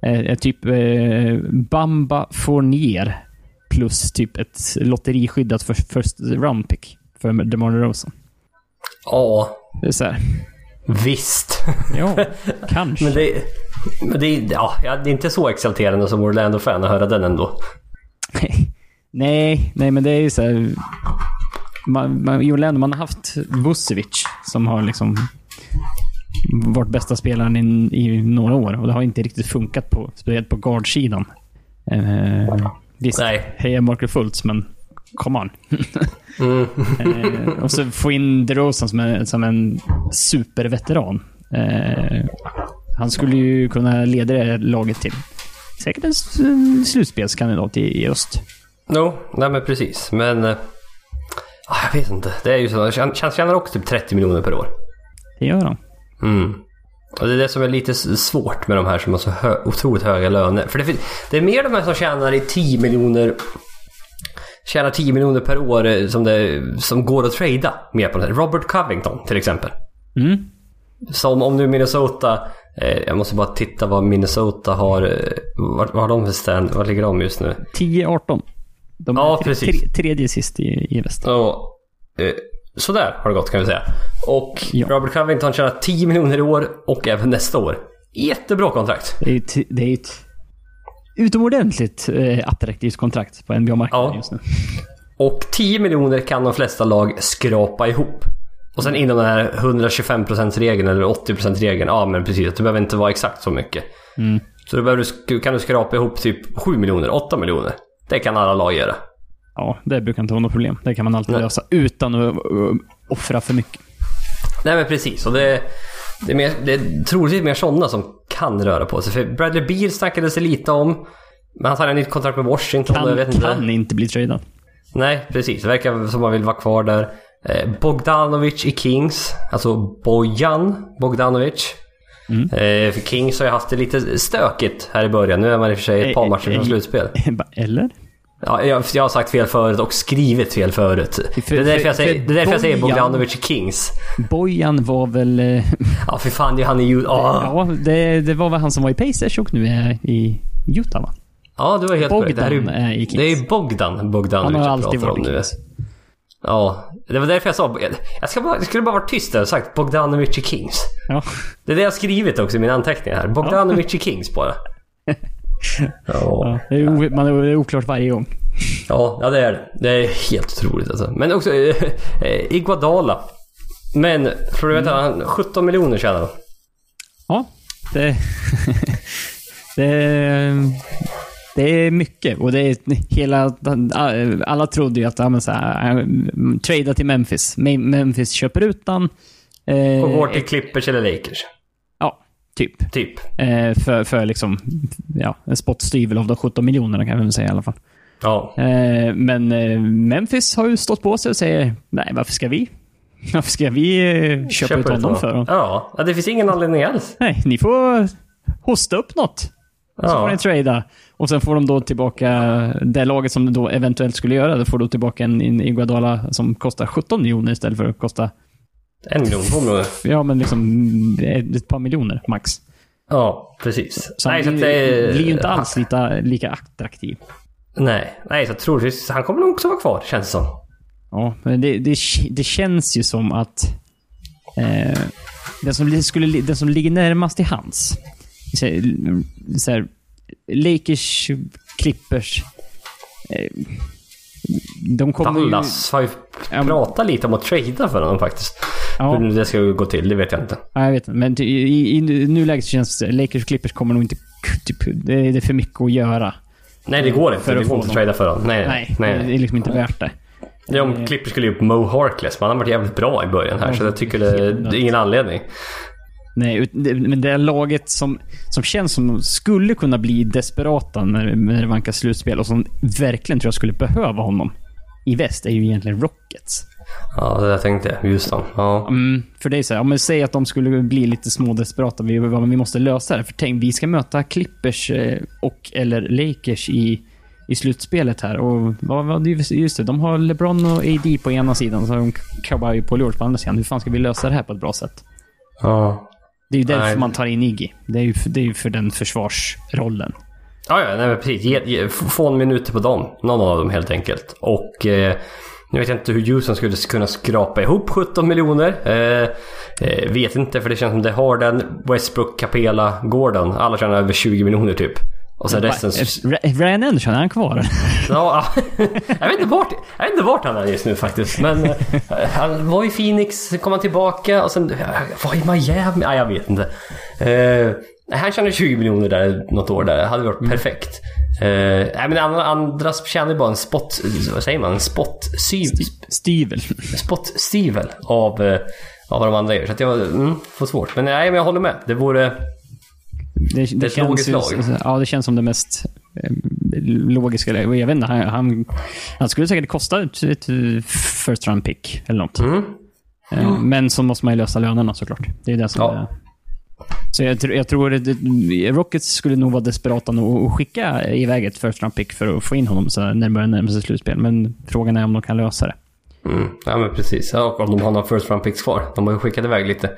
Eh, typ eh, Bamba Fournier plus typ ett lotteriskyddat för first round pick för DeMar DeRozan. ja, Det är så här, visst. ja, kanske. Men det, men det, ja, det är inte så exalterande som Orlando-fan att höra den ändå. nej, nej men det är ju så här. Man, man, I Orlando man har haft Vucevic som har liksom varit bästa spelaren i, i några år och det har inte riktigt funkat på, speciellt på guardsidan. Eh, visst, Nej. heja Markel Fultz, men come on. Mm. eh, och så få in DeRozan som en, som en superveteran. Eh, han skulle ju kunna leda det laget till säkert en slutspelskandidat i, i öst. No, nej men precis. Men... ah, jag vet inte. Det är ju så. Han tjän- tjänar också typ 30 miljoner per år. Det gör han. Mm. Och det är det som är lite svårt med de här som har så hö- otroligt höga löner. För det, fin- det är mer de här som tjänar i 10 miljoner tjänar 10 miljoner per år eh, som, det, som går att trada mer på det här. Robert Covington till exempel. Mm. Som om nu Minnesota, eh, jag måste bara titta vad Minnesota har, eh, vad, vad har de för stand, vad ligger de just nu? 10-18. De är Ja, tre- precis. tre- tredje sist i, i väst. Ja, eh, sådär har det gått kan vi säga. Och Ja. Robert Covington tjänar 10 miljoner i år och även nästa år. Jättebra kontrakt. Det är ett, det är ett utomordentligt eh, attraktivt kontrakt på NBA-marknaden Ja. just nu. Och 10 miljoner kan de flesta lag skrapa ihop. Och sen inom den här 125%-regeln eller 80%-regeln, ja men precis, det behöver inte vara exakt så mycket. Mm. Så då du, kan du skrapa ihop typ 7 miljoner, 8 miljoner. Det kan alla lag göra. Ja, det brukar inte vara något problem. Det kan man alltid Nej. lösa utan att uh, offra för mycket. Nej men precis, och det, det, är, mer, det är troligtvis mer sådana som kan röra på sig. För Bradley Beal snackades det lite om. Men han signade nytt kontrakt med Washington jag Kan, vet inte. kan inte bli tradad. Nej, precis. Det verkar som man vill vara kvar där. Eh, Bogdanovic i Kings. Alltså Bojan Bogdanovic. Mm. Eh, för Kings har ju haft det lite stökigt här i början. Nu är man i och för sig ett par Eh, matcher eh, från slutspel. Eller? Ja, jag, jag har sagt fel förut och skrivit fel förut. För- Det är därför för- jag säger, det är därför jag säger Bojan- Bogdanovic i Kings. Bojan var väl... eh, Ja, för fan det är han i Utah. Ah. Ja, det, det var väl han som var i Pacers och nu är i Utah va? Ja, du var helt korrekt. Det, är, Bogdan är ju, Kings. det är ju Bogdan Bogdanovic jag pratar om nu. Ja, det var därför jag sa... Jag, ska bara, jag skulle bara varit tyst där och sagt Bogdanovic i Kings. Ja. Det är det jag har skrivit också i mina anteckningar här. Bogdanovic i Kings bara. Ja. Det, är o, man, det är oklart varje gång. Ja, ja, det är det. Det är helt otroligt alltså. Men också eh, eh, Iguodala. Men, för du vet han 17 miljoner tjänar han. Ja, det... det, det är mycket och det är hela... Alla trodde ju att, ja men så här, trada till Memphis. Me- Memphis köper ut den. Eh, Och går till Clippers eller Lakers. Ja, typ. Typ. Eh, för, för liksom, ja, en spottstyvel av de 17 miljonerna kan vi säga i alla fall. Ja. Eh, men eh, Memphis har ju stått på sig och säger, nej varför ska vi? Varför ska vi eh, köpa ut honom för? dem? Ja. ja, det finns ingen anledning alls. Nej, ni får hosta upp något. Så får Ja. ni trada. Och sen får de då tillbaka det laget som då eventuellt skulle göra det. får då tillbaka en, en Iguodala som kostar 17 miljoner istället för att kosta, En miljon, två miljoner. ja men liksom ett, ett par miljoner max. Ja, precis. Så nej, han så blir, att det, blir ju inte alls lika, lika attraktiv. Nej, nej, så troligtvis. Han kommer nog också vara kvar, känns det som. Ja, men det, det, det känns ju som att eh, den, som skulle, den som ligger närmast i hans, så här, så här, Lakers, Clippers, eh, de kommer ju... Dallas har ju Ja, pratat lite om att trada för honom faktiskt. Ja. Hur det ska gå till, det vet jag inte. Ja, jag vet inte. Men i, i, i nuläget så känns det Lakers och Clippers kommer nog inte... Typ, det, är- för mycket att göra. Nej, det går inte. För det att går få inte trada för honom. Nej, Nej, nej. det är liksom inte värt det. Ja, om Clippers skulle ge upp Mo Harkless, men han har varit jävligt bra i början här. Så jag tycker det, det är ingen anledning. Nej, men det är laget som, som känns som skulle kunna bli desperata när, när det vankas slutspel och som verkligen tror jag skulle behöva honom i väst är ju egentligen Rockets. Ja, det där tänkte jag. Houston. Ja. Mm, för det är så här, om vi säger att de skulle bli lite små desperata, vi, vi måste lösa det. För tänk, vi ska möta Clippers eh, och eller Lakers i, i slutspelet här. Och vad, vad, just det, de har LeBron och AD på ena sidan, så har de Kawhi och Paul George på andra sidan. Hur fan ska vi lösa det här på ett bra sätt? Ja. Det är ju därför Nej. man tar in Iggy. Det är ju för, det är ju för den försvarsrollen. Ja, ja, nej, men precis. Ge, ge, få en minut på dem. Någon av dem helt enkelt. Och eh, nu vet jag inte hur Houston skulle kunna skrapa ihop 17 miljoner. Eh, eh, vet inte, för det känns som det har den Westbrook, Capela, Gordon. Alla tjänar över 20 miljoner typ. Och sen resten... Ryan Anderson, är han kvar? Ja, ja. jag, vet inte vart, jag vet inte vart han är just nu faktiskt. Men eh, han var i Phoenix, kom han tillbaka och sen var i Miami. Nej, jag vet inte. Nej, han tjänade 20 miljoner där något år där. Det hade varit perfekt. Eh, nej, men andra, tjänar ju bara en spot... Vad säger man? En spot... Syv, Styvel. spot-stivel av, av vad de andra gör. Så att jag mm, får svårt. Men nej, men jag håller med. Det vore... Det, det, ett känns ju, lag. Ja, det känns som det mest eh, logiska. Jag vet inte, han, han, han skulle säkert kosta ett, ett first round pick eller något. Mm. Eh, Men så måste man ju lösa lönerna såklart. Det är det som Ja. är... Så jag, jag tror att det- Rockets skulle nog vara desperata nog att skicka iväg ett first round pick för att få in honom så när det börjar närma sig slutspel. Men frågan är om de kan lösa det. Mm. Ja, men precis. Ja, och om de har några first round picks kvar. De har ju skickat iväg lite.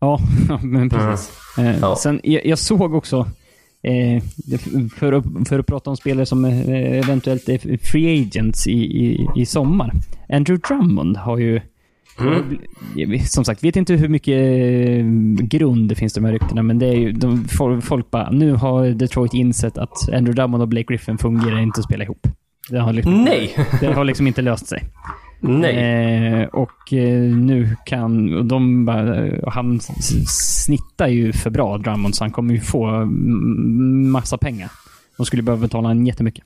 Ja, men precis. Eh, Ja. Sen, jag, jag såg också, eh, för, att, för att prata om spelare som eh, eventuellt är free agents i, i, i sommar. Andrew Drummond har ju... jag- Som sagt, vet inte hur mycket eh, grund det finns i de här ryktena, men det är ju... De, folk, folk bara, nu har Detroit insett att Andrew Drummond och Blake Griffin fungerar inte att spela ihop. Det har liksom, Nej! det har liksom inte löst sig. Nej. Eh, och eh, nu kan... De bara, han snittar ju för bra, Drummond, så han kommer ju få massa pengar. De skulle behöva betala en jättemycket.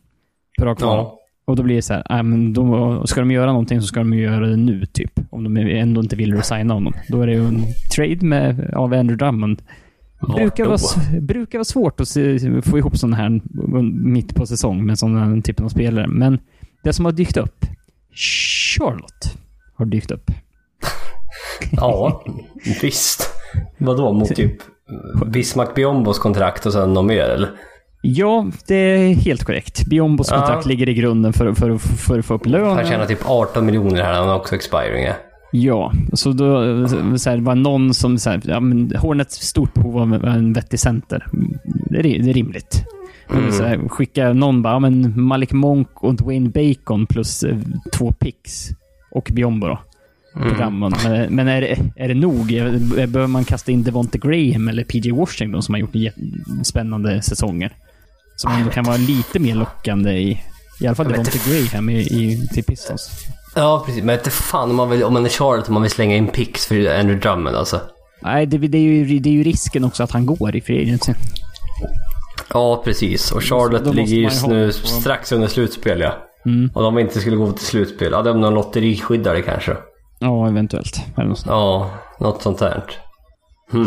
Att ha kvar. Ja. Och då blir det så här, äh, men då, ska de göra någonting så ska de göra det nu, typ. Om de ändå inte vill resigna honom. Då är det ju en trade med, av Andrew Drummond. Vart Brukar då? vara, brukar vara svårt att se, få ihop sådana här mitt på säsong med sådana typen av spelare. Men det som har dykt upp, Charlotte har dykt upp. Ja, visst. Vadå, mot typ Bismarck Biombos kontrakt och sen något mer eller? Ja, det är helt korrekt. Biombos Ja. kontrakt ligger i grunden för, för, för att få upp lönen. Han tjänar typ 18 miljoner här, han har också expiring. Ja. Ja, så då så här, var någon som... Så här, ja, men Hornets stort behov av en vettig center. Det är, det är rimligt. Så här, skicka någon bara, men Malik Monk och Dwayne Bacon plus eh, två picks. Och Biombo då. Drummond. Men, men är, det, är det nog? Eh, Behöver man kasta in Devonte Graham eller PJ Washington som har gjort spännande säsonger? Som ändå kan vara lite mer lockande i... I alla fall Devonte Graham i, i, till Pistons. ja, precis. Men inte fan om man, vill, om man är Charlotte och man vill slänga in picks för Andrew Drummond alltså. Nej, det, det, är ju, det är ju risken också att han går i free agency. Ja, precis. Och Charlotte måste ligger ju just nu strax under slutspel, ja. Mm. Och de inte skulle gå till slutspel. Ja, de är någon lotteriskyddare kanske. Ja, eventuellt. Eller något sånt. Ja, något sånt där.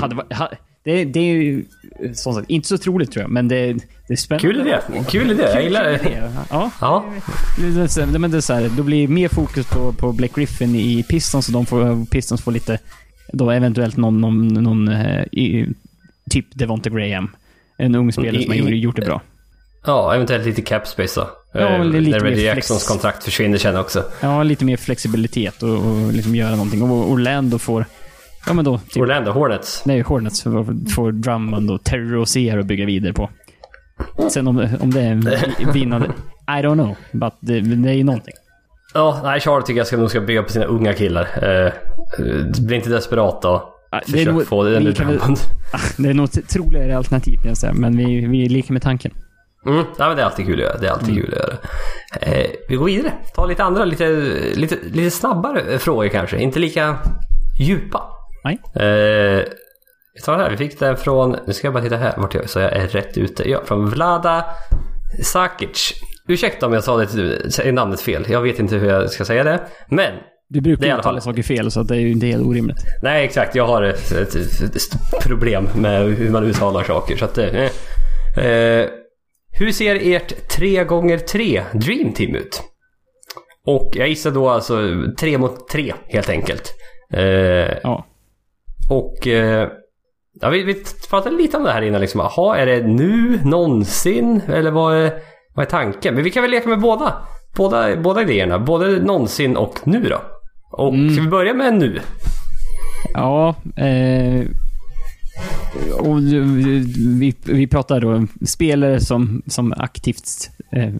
Hade, va- ha, det, det är ju som sagt inte så troligt tror jag, men det, det är spännande. Kul idé. Kul idé. Jag gillar det. Ja, Ja. det men det är så här, då blir mer fokus på, på Blake Griffin i Pistons och de får, Pistons får lite, då eventuellt någon, någon, någon eh, i, typ Devonte Graham. En ung spelare som har gjort, det bra. Ja, eventuellt lite cap space då. Ja, Eh, men det är lite När Reggie mer Jacksons kontrakt försvinner sen också. Ja, lite mer flexibilitet och, och liksom göra någonting. Och Orlando får, ja men då, typ, Orlando Hornets. nej, Hornets får, får Drummond och Terry Rozier att bygga vidare på. Sen om, om det är vinnande, I don't know. But det, det är ju någonting. Ja, nej, Charlotte tycker jag ska, nog ska bygga på sina unga killar. Eh, bli inte desperat då. Det är Försök nog- få det väl- Drummond. Det är nog ett troligare alternativ, jag säga. Men vi, vi är lika med tanken. Mm, ja, men det är alltid kul att göra. Det är alltid Mm. kul att göra. Eh, vi går vidare. Ta lite andra, lite, lite, lite snabbare frågor kanske. Inte lika djupa. Nej. Eh, vi tar den här. Vi fick den från, nu ska jag bara titta här vart jag, så jag är rätt ute. Ja, från Vlada Sakic. ursäkta om jag sa det, namnet fel. Jag vet inte hur jag ska säga det. Men, Du brukar Det i ju uttala saker fel, så det är ju inte helt orimligt. nej exakt. Jag har ett, ett, ett problem med hur man uttalar saker. Så att, eh, eh, hur ser ert 3x3 Dream Team ut? Och jag gissar då alltså 3 mot 3 helt enkelt. Eh, Ja. Och eh, ja, vi, vi pratade lite om det här innan. Liksom. Jaha, är det nu, någonsin? Eller vad är, vad är tanken? Men vi kan väl leka med båda. Båda, båda idéerna. Både någonsin och nu då. Och ska vi börja med nu? Ja, eh, och vi, vi pratar då spelare som, som aktivt eh,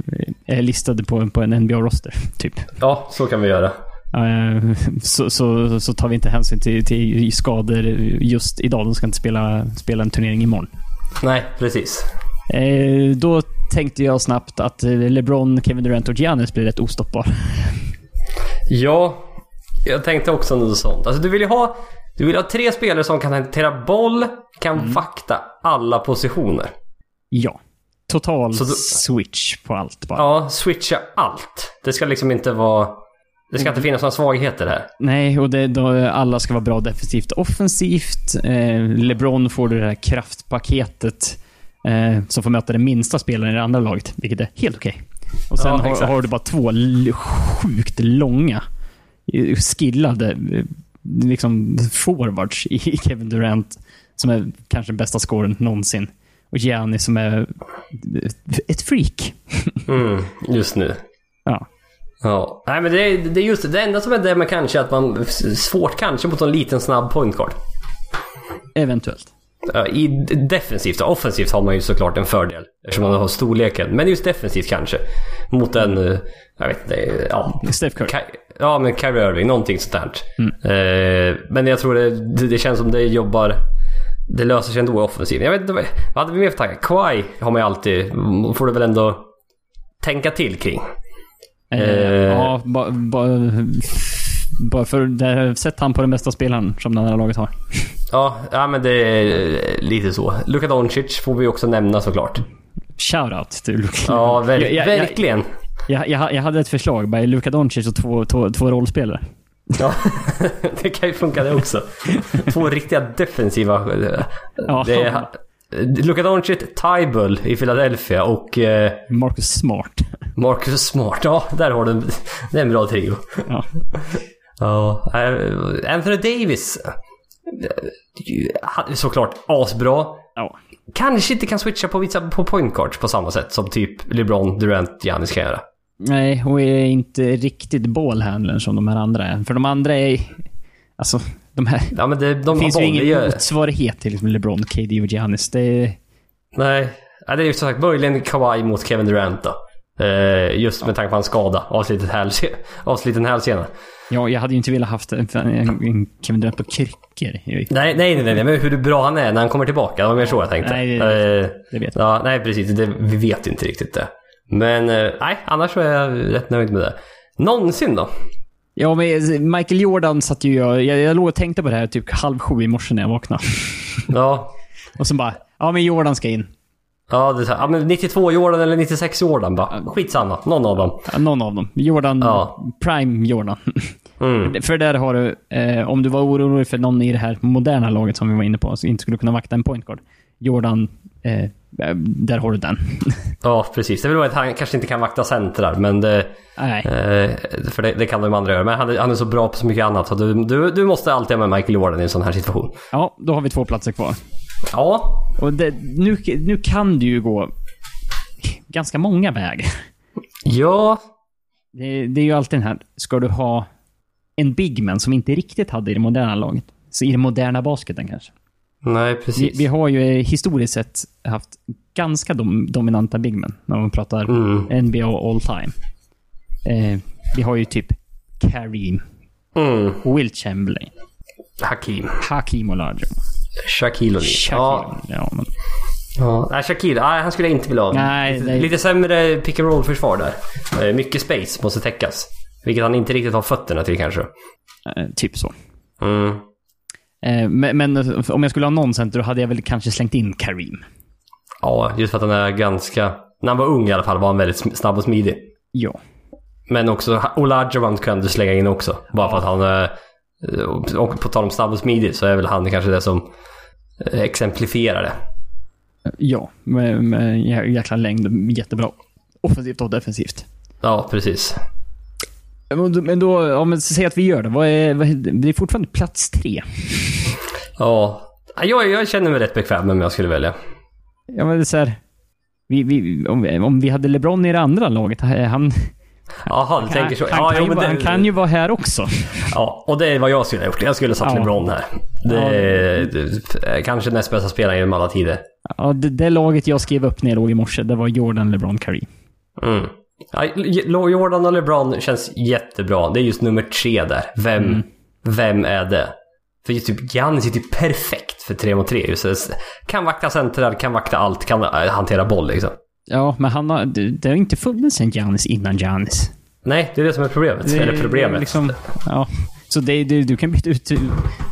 är listade på, på en NBA-roster, typ. Ja, så kan vi göra. Eh, så, så, så tar vi inte hänsyn till, till skador just idag. De ska inte spela, spela en turnering imorgon. Nej, precis. Eh, då tänkte jag snabbt att eh, LeBron, Kevin Durant och Giannis blir rätt ostoppbar. Ja, jag tänkte också något sånt. Alltså du vill ju ha, du vill ha tre spelare som kan hantera boll, kan vakta alla positioner. Ja. Total då- switch på allt bara. Ja, switcha allt. Det ska liksom inte vara... Det ska inte finnas några svagheter här. Nej, och det, då, alla ska vara bra defensivt offensivt. Eh, LeBron får det här kraftpaketet eh, som får möta den minsta spelaren i det andra laget, vilket är helt okej. Och sen Ja, har, har du bara två sjukt långa, skillade eh, liksom forwards i Kevin Durant, som är kanske den bästa scoren någonsin. Och Gianni som är ett freak. Mm, just nu. Ja. Ja, nej men det är, det är just det. Det enda som är det med kanske att man... Svårt kanske mot en liten snabb point guard. Eventuellt. I defensivt offensivt har man ju såklart en fördel. Eftersom man har storleken. Men just defensivt kanske. Mot en... eh, Jag vet inte. Ja, Steph Curry. Ja men Kyrie Irving. Någonting sånt där. Eh, men jag tror det, det, känns som det jobbar... Det löser sig ändå i offensiven. Jag vet inte, vad, hade vi mer för tankar? Kawhi har man ju alltid... Får du väl ändå tänka till kring. Eh, Eh. Ja, bara ba, bara för där sett han på den bästa spelaren som det andra laget har. Ja, ja men det är lite så. Luka Doncic får vi också nämna såklart. Shoutout till Luka. Ja, ver- Jag- jag- verkligen. Jag, jag, jag hade ett förslag. Bara Luka Doncic och två, två, två rollspelare. Ja, det kan ju funka det också. Två riktiga defensiva... Ja. Det är, Luka Doncic, Tybull i Philadelphia och eh, Marcus Smart. Marcus Smart. Ja, där har du... Det är en bra trio. Ja. Ja, eh, Anthony Davis. eh, Såklart asbra. ja. Kanske inte kan switcha på, vissa, på point guards på samma sätt som typ LeBron, Durant, Giannis kan göra. Nej, och är inte riktigt ballhandlern som de här andra är. För de andra är... Alltså, de här... Ja men det, de Det finns ju ingen gör... motsvarighet till liksom LeBron, KD och Giannis. Det. Nej, ja, det är ju som sagt möjligen Kawhi mot Kevin Durant då. Eh, just med tanke på hans skada. Avsliten hälse- avsliten hälsena. Ja, jag hade ju inte velat haft en, en, en Kevin Durant på kryckor. Nej, nej, nej, nej, men hur bra han är när han kommer tillbaka. Det var mer så jag tänkte. Nej, det- Eh, Det vet jag. ja, nej, precis. Det, vi vet inte riktigt det. Men eh, nej, annars så är jag rätt nöjd med det. Någonsin då? Ja, men Michael Jordan satt ju jag... Jag, jag låg och tänkte på det här typ halv sju i morse när jag vaknade. Ja, Och så bara, ja men Jordan ska in. ja, det, är så här, ja men 92 Jordan eller 96 Jordan bara. Skitsamma, någon av dem. Ja, Någon av dem. Jordan, Ja. Prime Jordan. Mm. För där har du, eh, om du var orolig för någon i det här moderna laget som vi var inne på, som inte skulle kunna vakta en point guard. Jordan, eh, där har du den. Ja, precis. Det är väl att han kanske inte kan vakta centrar, men det... Nej. Eh, för det, det kan de andra göra. Men han är, han är så bra på så mycket annat. Så du, du, du måste alltid ha med Michael Jordan i en sån här situation. Ja, då har vi två platser kvar. Ja, Och det, nu, nu kan du ju gå ganska många vägar. ja, Det, det är ju alltid den här, ska du ha en bigman som inte riktigt hade i det moderna laget? Så i den moderna basketen kanske. Nej Vi, precis. vi har ju eh, historiskt sett haft ganska dom, dominanta bigmen när man pratar Mm. NBA all time. Eh, vi har ju typ Kareem, Mm. Will Chamberlain, Hakim. Hakim Olajuwon. Shaquille O'Neal. Ja. Ja, men, ja. Nej, Shaquille. Nej, han skulle jag inte vilja ha. Nej, lite, nej. lite sämre pick and roll-försvar där. Eh, mycket space måste täckas. Vilket han inte riktigt har fötterna till kanske. eh, typ så. Mm. Eh, men, men om jag skulle ha någon center, hade jag väl kanske slängt in Kareem. Ja, just för att han är ganska... när han var ung i alla fall var han väldigt snabb och smidig. Ja. Men också Olajuwon kan du slänga in också. Bara för att han... eh, Och på tal om snabb och smidig så är väl han kanske det som eh, exemplifierar det. Ja, med, med jä- jäkla längd. Jättebra. Offensivt och defensivt. Ja, precis. Men då- Men om vi säger att vi gör det. Vad är, vad det är fortfarande plats tre. Ja. Jag, jag känner mig rätt bekväm med om jag skulle välja. Ja, men det är så här, vi, vi, om, vi, om vi hade LeBron i det andra laget, han, Jaha, du tänker så. han, Ja, kan, jo, ju, men vara- det- han kan ju vara här också. Ja, och det är vad jag skulle ha gjort. Jag skulle ha satt Ja. LeBron här. Det är det- kanske näst bästa spelaren genom alla tider. Ja, det, det laget jag skrev upp när jag låg i morse, det var Jordan, LeBron, Curry. Mm. Ja, Jordan och LeBron känns jättebra. Det är just nummer tre där. Vem, Mm. vem är det? För typ Giannis är typ perfekt för tre mot tre. Kan vakta centrar, kan vakta allt, kan äh, hantera boll liksom. Ja, men han har, det, har inte funnits en Giannis innan Giannis. Nej, det är det som är problemet. Det- Eller problemet. Liksom, ja. Så det, det, du kan byta ut...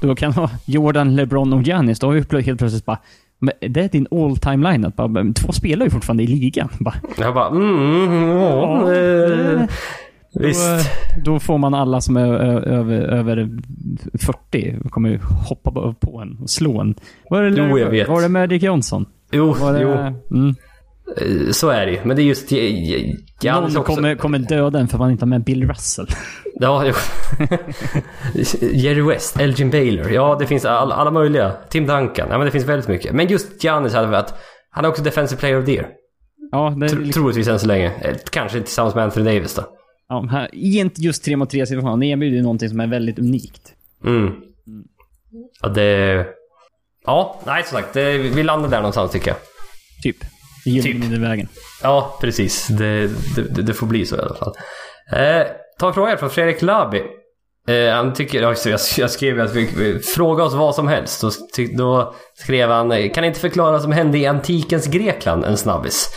Du kan ha Jordan, LeBron och Giannis. Då har vi helt plötsligt bara... Men det är din all time lineup. Bara, men Två spelar ju fortfarande i ligan. Bara, Jag bara mm, mm, ja, Ja, eh, Visst. Då, då får man alla som är över, över 40 kommer hoppa på- på en och slå en. Var det, Jo, jag vet. Var det Magic Johnson? Jo, Var det, jo. Mm. Eh, Så är det ju. Men det är just G- G- Giannis Någon också. kommer, kommer döda en för man inte har med Bill Russell. Ja, jo. Jerry West, Elgin Baylor. Ja, det finns all, alla möjliga. Tim Duncan. Ja, men det finns väldigt mycket. Men just Giannis hade varit... Han är också Defensive Player of the Year. Ja, det är Tro, liksom, troligtvis än så länge. Eh, Kanske tillsammans med Anthony Davis då. ja, här, I just 3 mot 3 situation. Det erbjuder ju någonting som är väldigt unikt. Mm. Ja, det... Ja, nej som sagt. Det, vi landar där någonstans tycker jag. Typ. Gillar Typ. typ. vägen. Ja, precis. Det, det, det, får bli så i alla fall. Eh, ta en fråga från Fredrik Labi. Eh, han tycker, jag, jag skrev att vi, fråga oss vad som helst. Då, då skrev han, eh, kan inte förklara vad som hände i antikens Grekland, en snabbis.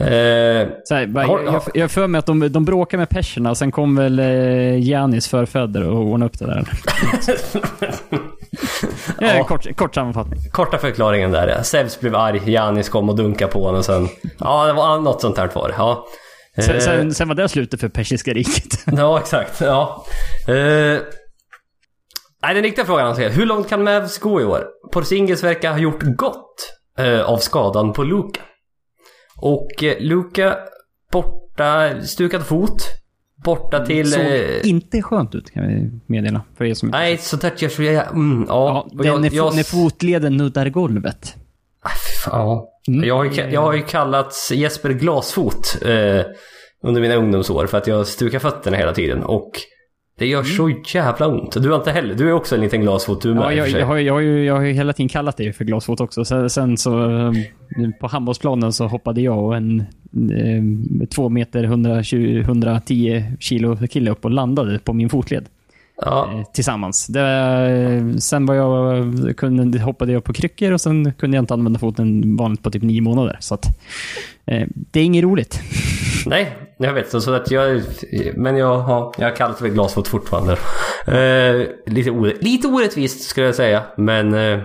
Eh, här, bara, Har- jag, jag, för mig att de, de bråkar med perserna sen kom väl eh, Giannis förfäder och ordnade upp det där. ja. Ja. kort, kort sammanfattning. korta förklaringen där. ja. Zeus blev arg, Janis kom och dunkade på honom och sen... Ja, det var något sånt här var. Ja. Sen, Eh, sen, sen var det slutet för persiska riket. Ja, exakt. Ja. Eh, nej, den riktiga frågan han säger. Hur långt kan Mavs gå i år? Porzingis verkar ha gjort gott eh, av skadan på Luka. Och eh, Luka borta, stukad fot. Borta till... Såg Eh, inte skönt ut kan vi meddela. För er som nej, sånt där görs ju... Mm, Ja, ja. är när, jag, när fotleden nuddar golvet. Ah, ja. Mm. Jag, har ju, jag har ju kallats Jesper Glasfot eh, under mina ungdomsår för att jag stukar fötterna hela tiden. Och det gör så jävla ont. Du har inte heller, du är också en liten glasfot du med Ja, jag, jag, har, jag, har ju, jag har ju hela tiden kallat det för glasfot också. Sen, sen så eh, på handbollsplanen så hoppade jag och en eh, två meter 120, 110 kilo kille upp och landade på min fotled. Ja, eh, tillsammans. Det, sen var jag, kunde, hoppade jag på kryckor och sen kunde jag inte använda foten vanligt på typ nio månader. Så att, eh, det är inget roligt. nej, jag vet. Så, så att jag, men jag har, jag har kallat det för glasfot fortfarande. Eh, lite, orätt, lite orättvist skulle jag säga, men eh,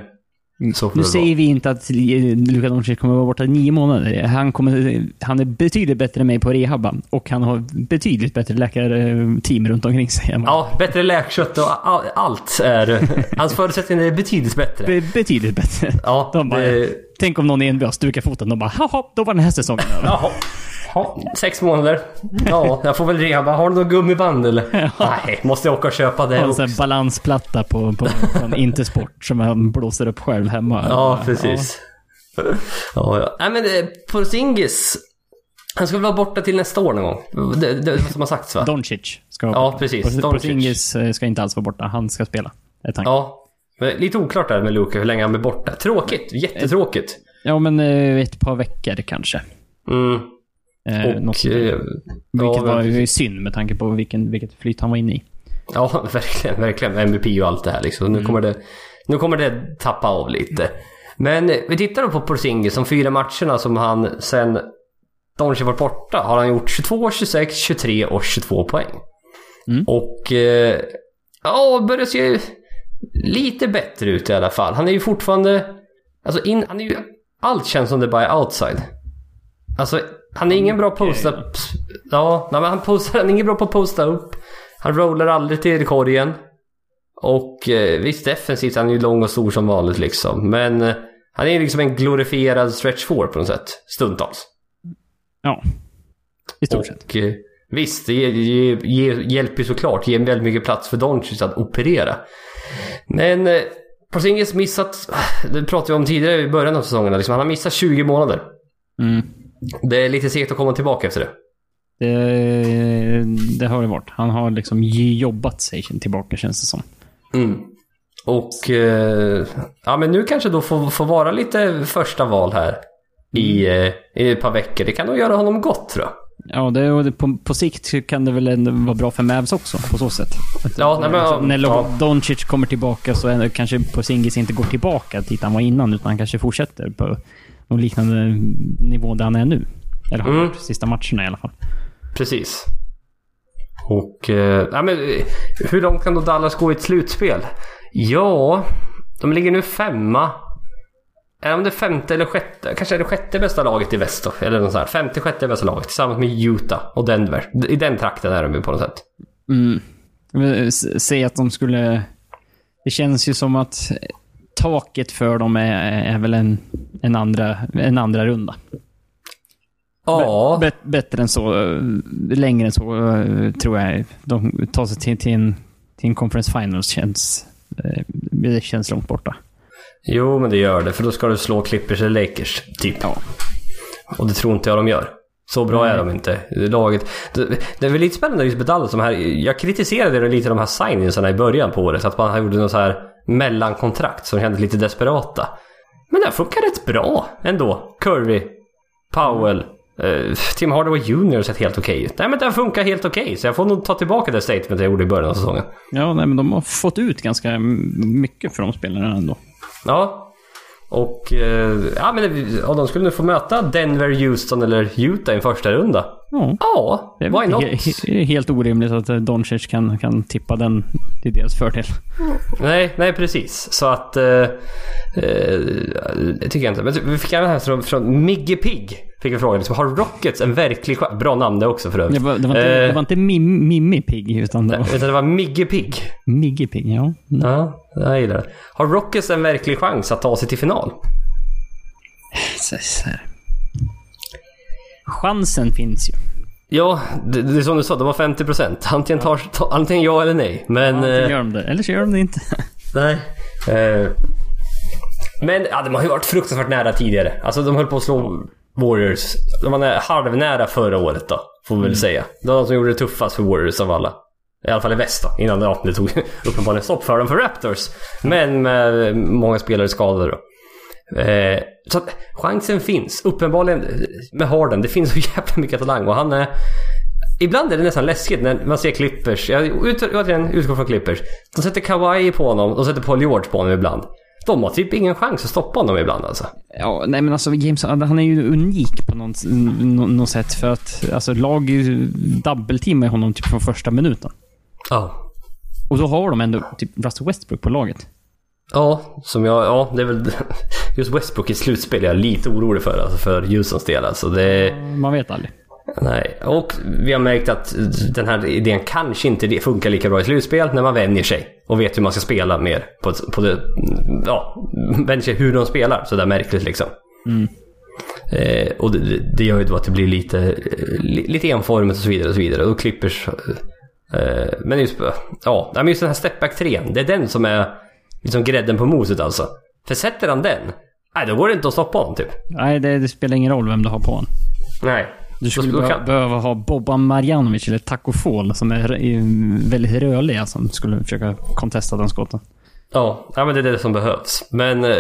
så Nu säger vi inte att Luka Doncic kommer att vara borta nio månader. Han, kommer, han är betydligt bättre än mig på rehabban och han har betydligt bättre läkarteam runt omkring sig. Ja, bättre läkkött och all, allt är... Hans förutsättningar är betydligt bättre. Be, betydligt bättre. Ja, De bara, det, Tänk om någon i NBA stukar foten. De bara, haha, då var den här säsongen över. Ja, sex månader. Ja, jag får väl reba. Har du något gummiband eller? Nej, måste jag åka och köpa det en också. här balansplatta på, på från Intersport som han blåser upp själv hemma. Ja, precis. Ja, ja. Nej men eh, Porzingis. Han ska väl vara borta till nästa år någon gång. Det, det, det som har sagts va? Doncic ska vara Ja, borta. precis. Por- Doncic. Porzingis eh, ska inte alls vara borta. Han ska spela. Är tanken. Ja. Ja. Men lite oklart där med Luka hur länge han blir borta. Tråkigt. Jättetråkigt. men eh, ett par veckor kanske. Mm. Eh, Och... något eh, Vilket ja, var ju synd med tanke på vilken, vilket flyt han var inne i. Ja, verkligen. Verkligen. MVP och allt det här liksom. Nu, kommer det, nu kommer det tappa av lite. Men eh, vi tittar då på Porzingis. De fyra matcherna som han sen Doncic var borta har han gjort 22, 26, 23 och 22 poäng. Mm. Och eh, ja, börjar se lite bättre ut i alla fall. Han är ju fortfarande... Alltså in, han är ju... Allt känns som det bara är outside. Alltså Han är ingen bra posta... Ja, nej, men han, postar, han är ingen bra på att posta upp. Han rollar aldrig till korgen. Och eh, visst, defensivt han är ju lång och stor som vanligt liksom. Men eh, han är liksom en glorifierad stretch four på något sätt. Stundtals. Ja. I stort sett. Och eh, visst, det ge, ge, hjälper ju såklart. Ger väldigt mycket plats för Doncic att operera. Men eh, Porzingis missat, det pratade vi om tidigare i början av säsongen. Liksom, han har missat 20 månader. Mm. Det är lite segt att komma tillbaka efter det. Det, det har det varit. Han har liksom jobbat sig tillbaka känns det som. Mm. Och eh, ja, men nu kanske då får, får vara lite första val här i, eh, i ett par veckor. Det kan nog göra honom gott tror jag. Ja, det, och det, på, på sikt kan det väl ändå vara bra för Mavs också på så sätt. Att, Ja, nej, men, alltså, när ja. Doncic kommer tillbaka så är det kanske Porzingis inte går tillbaka dit han var innan, utan han kanske fortsätter på någon liknande nivå där han är nu. Eller har Mm. varit sista matcherna i alla fall. Precis. Och eh, ja, men, eh, hur långt kan då Dallas gå i ett slutspel? Ja, de ligger nu femma. Är de det femte eller sjätte? Kanske är det sjätte bästa laget i väst då? Eller något sånt här. Femte, sjätte bästa laget tillsammans med Utah och Denver. I den trakten är de ju på något sätt. Mm. Jag vill s- Säga att de skulle... Det känns ju som att taket för dem är, är väl en, en, andra, en andra runda. Ja, Bet, bättre än så, längre än så, eh, tror jag. De tar sig till, till, en, till en conference finals känns... eh, Det känns långt borta. jo men det gör det. För då ska du slå Clippers eller Lakers, typ. Ja. Och det tror inte jag de gör. Så bra är de inte. Laget. Det, det är väl lite spännande just med Dallas. De här, jag kritiserade lite de här signingsarna i början på året. Att man gjorde något så här mellankontrakt som kändes lite desperata. Men det här funkar rätt bra ändå. Curry, Powell, eh, Tim Hardaway Jr har sett helt okej ut. Nej men det här funkar helt okej. så jag får nog ta tillbaka det statement jag gjorde i början av säsongen. Ja, nej, men de har fått ut ganska mycket för de spelarna ändå. Ja. Och eh, ja, men det- ja, de skulle nu få möta Denver, Houston eller Utah i en första runda. Ja. Ja, Det är why not? he- he- helt orimligt att eh, Doncic kan, kan tippa den till deras fördel. Nej, nej precis. Så att... Eh, eh, det tycker jag inte. Men vi fick även här från, från Migge Pigg. Fick en fråga. Liksom, har Rockets en verklig chans? Bra namn det också för övrigt. Det var, det var inte, Eh, det var inte Mim, Mimmi Pigg, utan det var Utan det var Migge Pigg. Migge Pigg. Ja. Mm. Ja, jag gillar det. Har Rockets en verklig chans att ta sig till final? Så, så. Chansen finns ju. Ja, det, det är som du sa. De var 50 procent. Antingen, tar, ta, antingen ja eller nej. Men... Antingen eh, gör de det, eller så gör de det inte. Nej. Eh, men ja, de har ju varit fruktansvärt nära tidigare. Alltså de höll på att slå Warriors. De var nä- halvnära förra året då, får vi väl säga. Det var de som gjorde det tuffast för Warriors av alla. I alla fall i väst då, innan ja, det tog uppenbarligen stopp för dem för Raptors. Men med många spelare skadade då. Eh, så att chansen finns. Uppenbarligen med Harden. Det finns så jävla mycket talang och han är... Ibland är det nästan läskigt när man ser Clippers. Jag ut, återigen utgår från Clippers. De sätter Kawhi på honom. De sätter Paul George på honom ibland. De har typ ingen chans att stoppa honom ibland alltså. Ja, nej men alltså James han är ju unik på något, nå- något sätt för att alltså, lag dubbelteamar honom typ från första minuten. Ja. Och då har de ändå typ Russell Westbrook på laget. Ja, som jag... Ja, det är väl... Just Westbrook i slutspel är jag lite orolig för. Alltså för Houstons del alltså. Det... Man vet aldrig. Nej, och vi har märkt att den här idén kanske inte funkar lika bra i slutspel när man vänjer sig och vet hur man ska spela mer på, på det, ja, vänjer sig hur de spelar sådär märkligt liksom. Eh, och det, det gör ju då att det blir lite, li- lite enformigt och så vidare och så vidare. Och Clippers, eh, men just, ja, men just den här stepback 3 det är den som är liksom grädden på moset alltså. För sätter han den, nej då går det inte att stoppa honom typ. Nej, det, det spelar ingen roll vem du har på honom. Nej. Du skulle Då- kan- behöva ha Boban Marjanovic eller Taco Fall som är väldigt rörliga som skulle försöka contesta den skotten. Ja, ja men det är det som behövs. Men eh,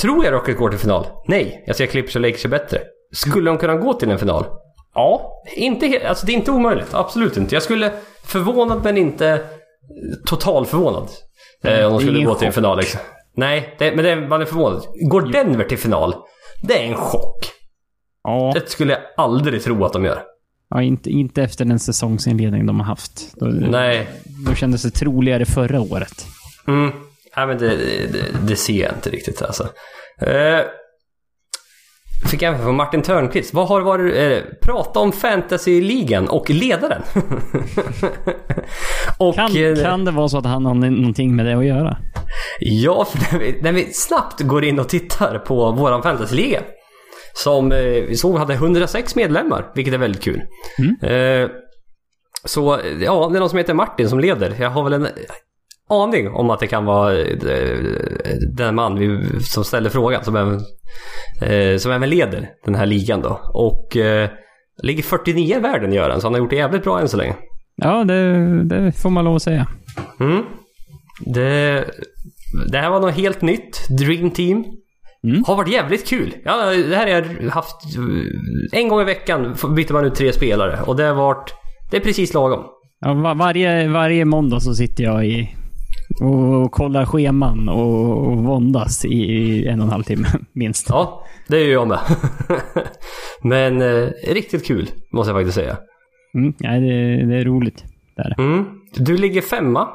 tror jag Rocket går till final? Nej, jag ser Clippers och Lakers är bättre. Skulle de kunna gå till en final? Ja, inte alltså det är inte omöjligt. Absolut inte. Jag skulle förvånad men inte eh, total förvånad. Eh, om de skulle gå till en final. Liksom. Nej, det, men det, man är förvånad. Går Denver till final? Det är en chock. Ja, Det skulle jag aldrig tro att de gör. ja inte, inte efter den säsongsinledning de har haft. Då, Nej. då kändes det troligare förra året. Mm. Nej, men det, det, det ser jag inte riktigt alltså. Eh, fick jag från Martin Törnqvist. Vad har varit? Eh, prata om fantasyligan och ledaren. och, Kan, eh, kan det vara så att han har någonting med det att göra? Ja, för när vi, när vi snabbt går in och tittar på våran fantasyliga. Som eh, vi såg hade 106 medlemmar, vilket är väldigt kul. Eh, så ja, det är någon som heter Martin som leder. Jag har väl en aning om att det kan vara eh, den man som ställer frågan som även, som även leder den här ligan då. Och ligger 49 i världen gör han, så han har gjort det jävligt bra än så länge. Ja, det, det får man lov att säga. Mm. Det, det här var något helt nytt. Dream Team. Mm. Har varit jävligt kul. Ja, det här har jag haft... En gång i veckan byter man ut tre spelare och det har varit... Det är precis lagom. Ja, va- varje, varje måndag så sitter jag i och, och kollar scheman och, och våndas i, i en och en halv timme minst. Ja, det gör jag med. Men eh, riktigt kul, måste jag faktiskt säga. Mm, nej, det, det är roligt. Det är det. Mm. Du ligger femma.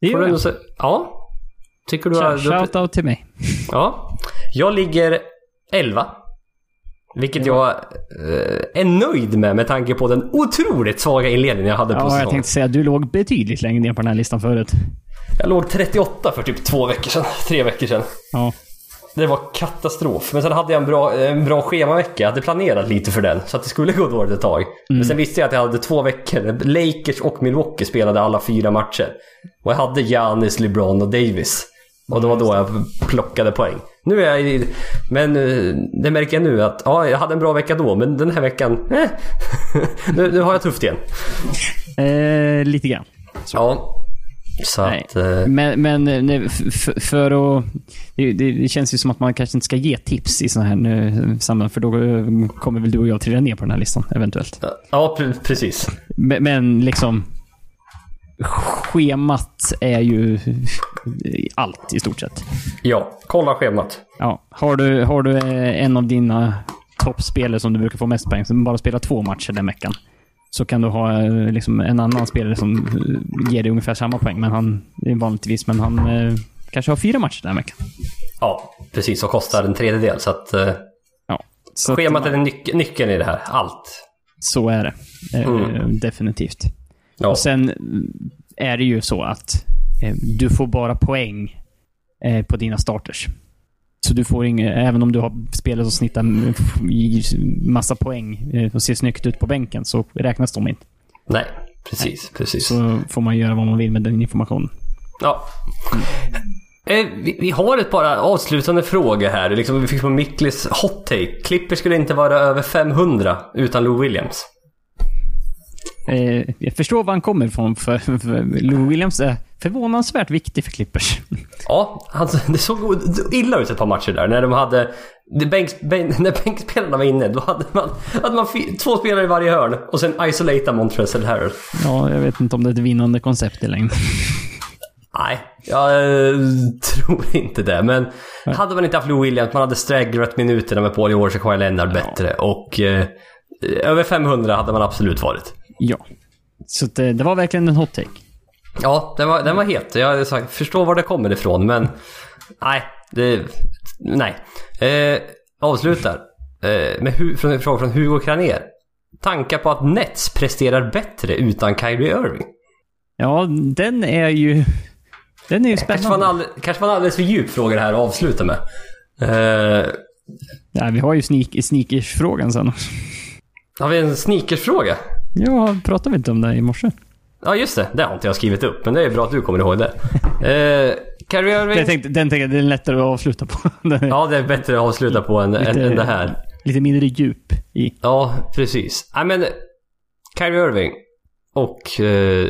Det du gör jag. Ja. Tycker du... Shout- Shout-out till mig. Ja. Jag ligger 11. Vilket jag eh, är nöjd med med tanke på den otroligt svaga inledningen jag hade på Ja, jag säsongen. tänkte säga att du låg betydligt längre ner på den här listan förut. Jag låg 38 för typ två veckor sedan. Tre veckor sedan. Ja. Det var katastrof. Men sen hade jag en bra, en bra schemavecka. Jag hade planerat lite för den. Så att det skulle gå dåligt ett tag. Men sen visste jag att jag hade två veckor. Lakers och Milwaukee spelade alla fyra matcher. Och jag hade Giannis, LeBron och Davis. Och det var då jag plockade poäng. Nu är jag i... Men eh, det märker jag nu att ja, jag hade en bra vecka då. Men den här veckan... Eh. nu, nu har jag tufft igen. Eh, lite grann. Ja. Så Nej. att... Eh, Men, men eh, nej, för att... Det, det, känns ju som att man kanske inte ska ge tips i sådana här eh, sammanhang, för då kommer väl du och jag trilla ner på den här listan, eventuellt. ja, pre- precis. Men, men liksom... Schemat är ju allt i stort sett. Ja, kolla schemat. Ja. Har, du, har du eh, en av dina toppspelare som du brukar få mest poäng, som bara spelar två matcher den veckan, så kan du ha eh, liksom en annan spelare som eh, ger dig ungefär samma poäng, men han, vanligtvis, men han kanske har fyra matcher den veckan. Ja, precis. Och kostar en tredjedel. Så att Ja. Så att schemat man- är nyc- nyckeln i det här. Allt. Så är det. Mm. Definitivt. Ja, Och sen mm, är det ju så att eh, du får bara poäng eh, på dina starters. Så du får inget, även om du har spelare som snittar mm, massa poäng eh, och ser snyggt ut på bänken så räknas de inte. nej. Precis, precis. Så får man göra vad man vill med den informationen. Ja. Eh, vi, har ett par avslutande frågor här. Liksom, vi fick på Micklis hot take. Clippers skulle inte vara över 500 utan Lou Williams. Eh, jag förstår var han kommer ifrån, för, för Lou Williams är förvånansvärt viktig för Clippers. Ja, alltså, det såg illa ut ett par matcher där. När de hade... Bänk, bänk, när bänkspelarna var inne, då hade man, hade man två spelare i varje hörn. Och sen isolata Montrezl Harrell. Ja, jag vet inte om det är ett vinnande koncept i längden. Nej, jag eh, tror inte det. Men hade man inte haft Lou Williams, man hade stragglat minuterna med Paul George och Kawhi Leonard bättre. Och eh, över 500 hade man absolut varit. Ja. Så att, eh, det var verkligen en hot take. Ja, den var, den var het. Jag sagt, förstår var det kommer ifrån, men nej. Det, nej. Eh, avslutar eh, med hu, från, från, från Hugo Kranér. Tankar på att Nets presterar bättre utan Kyrie Irving? Ja, den är ju... Den är ju Kanske var, en spännande. all, kanske var en alldeles för djup fråga det här att avsluta med. Eh, Ja, vi har ju sneak, sneakers-frågan sen. har vi en sneakersfråga? Ja, pratade vi inte om det i morse? Ja, just det. Det har inte jag skrivit upp, men det är bra att du kommer ihåg det. Eh, Irving? Jag tänkte, den tänkte det är lättare att avsluta på. Den Ja, det är bättre att avsluta på än, än, lite- än det här. Lite mindre djup i. Ja, precis. Nej men, Kyrie Irving och... Eh,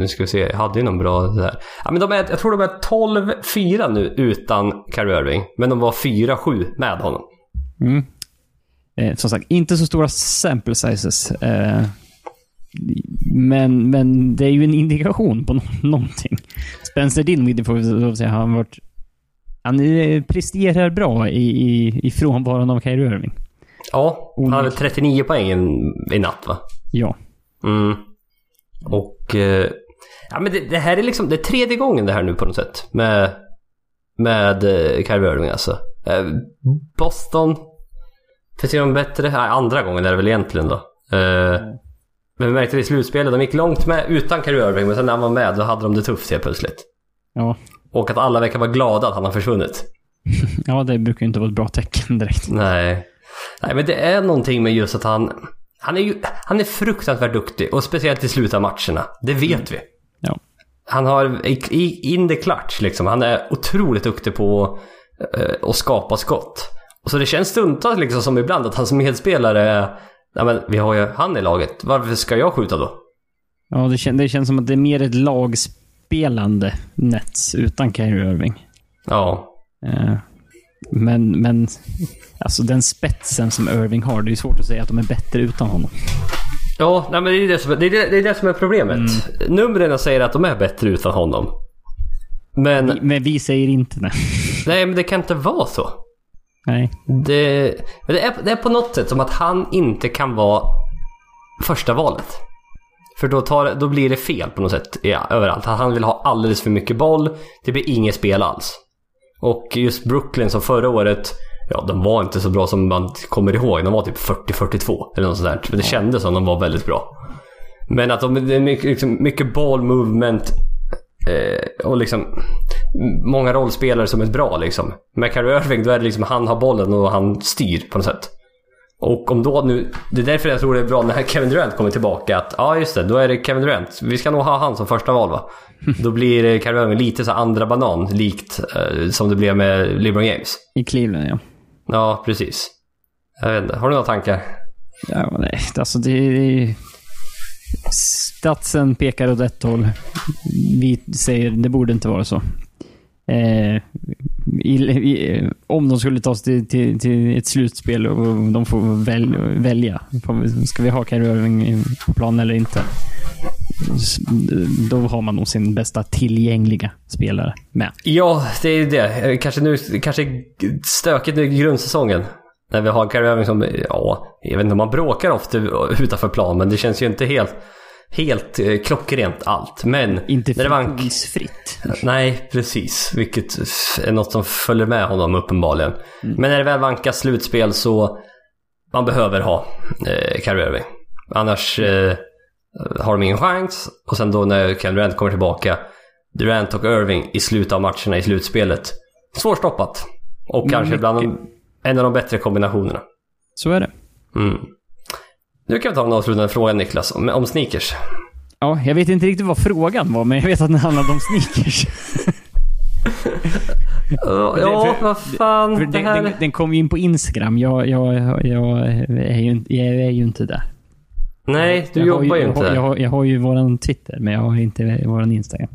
nu ska vi se, jag hade ju någon bra där. Ja, men de är, jag tror de är 12-4 nu utan Kyrie Irving. Men de var 4-7 med honom. Mm. Eh, som sagt, inte så stora sample sizes. Eh, men, men det är ju en indikation på no någonting. Spencer Dinwiddie får vi lov säga, han har varit... Han presterar bra i, i, i frånvaron av Kyrie Irving. Ja, han hade 39 poäng i- i natt va? Ja. Mm. Och... Eh, ja men det, det här är liksom, det är tredje gången det här nu på något sätt. Med, med eh, Kyrie Irving alltså. Eh, Boston För de bättre, nej, andra gången är det väl egentligen då. Eh, Men vi märkte det i slutspelet, de gick långt med utan Kyrie Irving, men sen när han var med då hade de det tufft helt plötsligt. Ja. Och att alla verkar vara glada att han har försvunnit. ja, det brukar ju inte vara ett bra tecken direkt. Nej. Nej, men det är någonting med just att han... Han är ju han är fruktansvärt duktig och speciellt i slutet av matcherna. Det vet vi. Ja. Han har in the clutch liksom. Han är otroligt duktig på eh, att skapa skott. Så det känns stundtals liksom som ibland att han som medspelare är... Ja men vi har ju han i laget. Varför ska jag skjuta då? Ja, det, kän, det känns som att det är mer ett lagspelande Nets utan Kyrie Irving. Ja. Eh, Men, men alltså den spetsen som Irving har, det är svårt att säga att de är bättre utan honom. Ja, nej, men det är det som, det är, det, det är det som är problemet. Numren säger att de är bättre utan honom. Men, Men vi säger inte det. nej men det kan inte vara så. Nej. Det, det, är, det är på något sätt som att han inte kan vara första valet. För då, tar, då blir det fel på något sätt ja, överallt. Han vill ha alldeles för mycket boll. Det blir inget spel alls. Och just Brooklyn som förra året, ja de var inte så bra som man kommer ihåg. De var typ 40-42 eller något sånt där. Men det kändes som de var väldigt bra. Men att de, det är mycket, liksom, mycket ball movement eh, och liksom många rollspelare som är bra liksom. Med Kyrie Irving då är det liksom han har bollen och han styr på något sätt. Och om då nu, det är därför jag tror det är bra när Kevin Durant kommer tillbaka att ja just det, då är det Kevin Durant. Vi ska nog ha han som första val va. Då blir Kyrie Irving lite så andra banan likt eh, som det blev med LeBron James. I Cleveland, ja. Ja, precis. Jag vet inte, har du några tankar? ja nej, alltså det är... Statsen pekar åt ett håll. Vi säger det borde inte vara så. Eh, i, i, om de skulle ta sig till, till, till ett slutspel och de får väl, välja. Ska vi ha Kyrie Irving på plan eller inte? Då har man nog sin bästa tillgängliga spelare med. Ja, det är ju det. Eh, kanske nu, kanske stökigt nu i grundsäsongen. När vi har Kyrie Irving som, ja, jag vet inte om man bråkar ofta utanför plan, men det känns ju inte helt, helt eh, klockrent allt. Men Inte friktionsfritt. Nej, precis. Vilket är något som följer med honom uppenbarligen. Men när det väl vankas slutspel så man behöver ha eh, Kyrie Irving. Annars eh, har de ingen chans. Och sen då när Kevin Durant kommer tillbaka, Durant och Irving i slutet av matcherna i slutspelet. Svårstoppat. Och kanske bland de, en av de bättre kombinationerna. Så är det. Mm. Nu kan vi ta en avslutande fråga Niklas, om, om sneakers. Ja, jag vet inte riktigt vad frågan var, men jag vet att den handlade om sneakers. Ja, för- vad fan. För det den, här... den, den kom ju in på Instagram. Jag, jag, jag, är, ju, jag är ju inte där. Nej, du jag jobbar ju jag, inte där. jag, har, jag har ju våran Twitter, men jag har inte våran Instagram.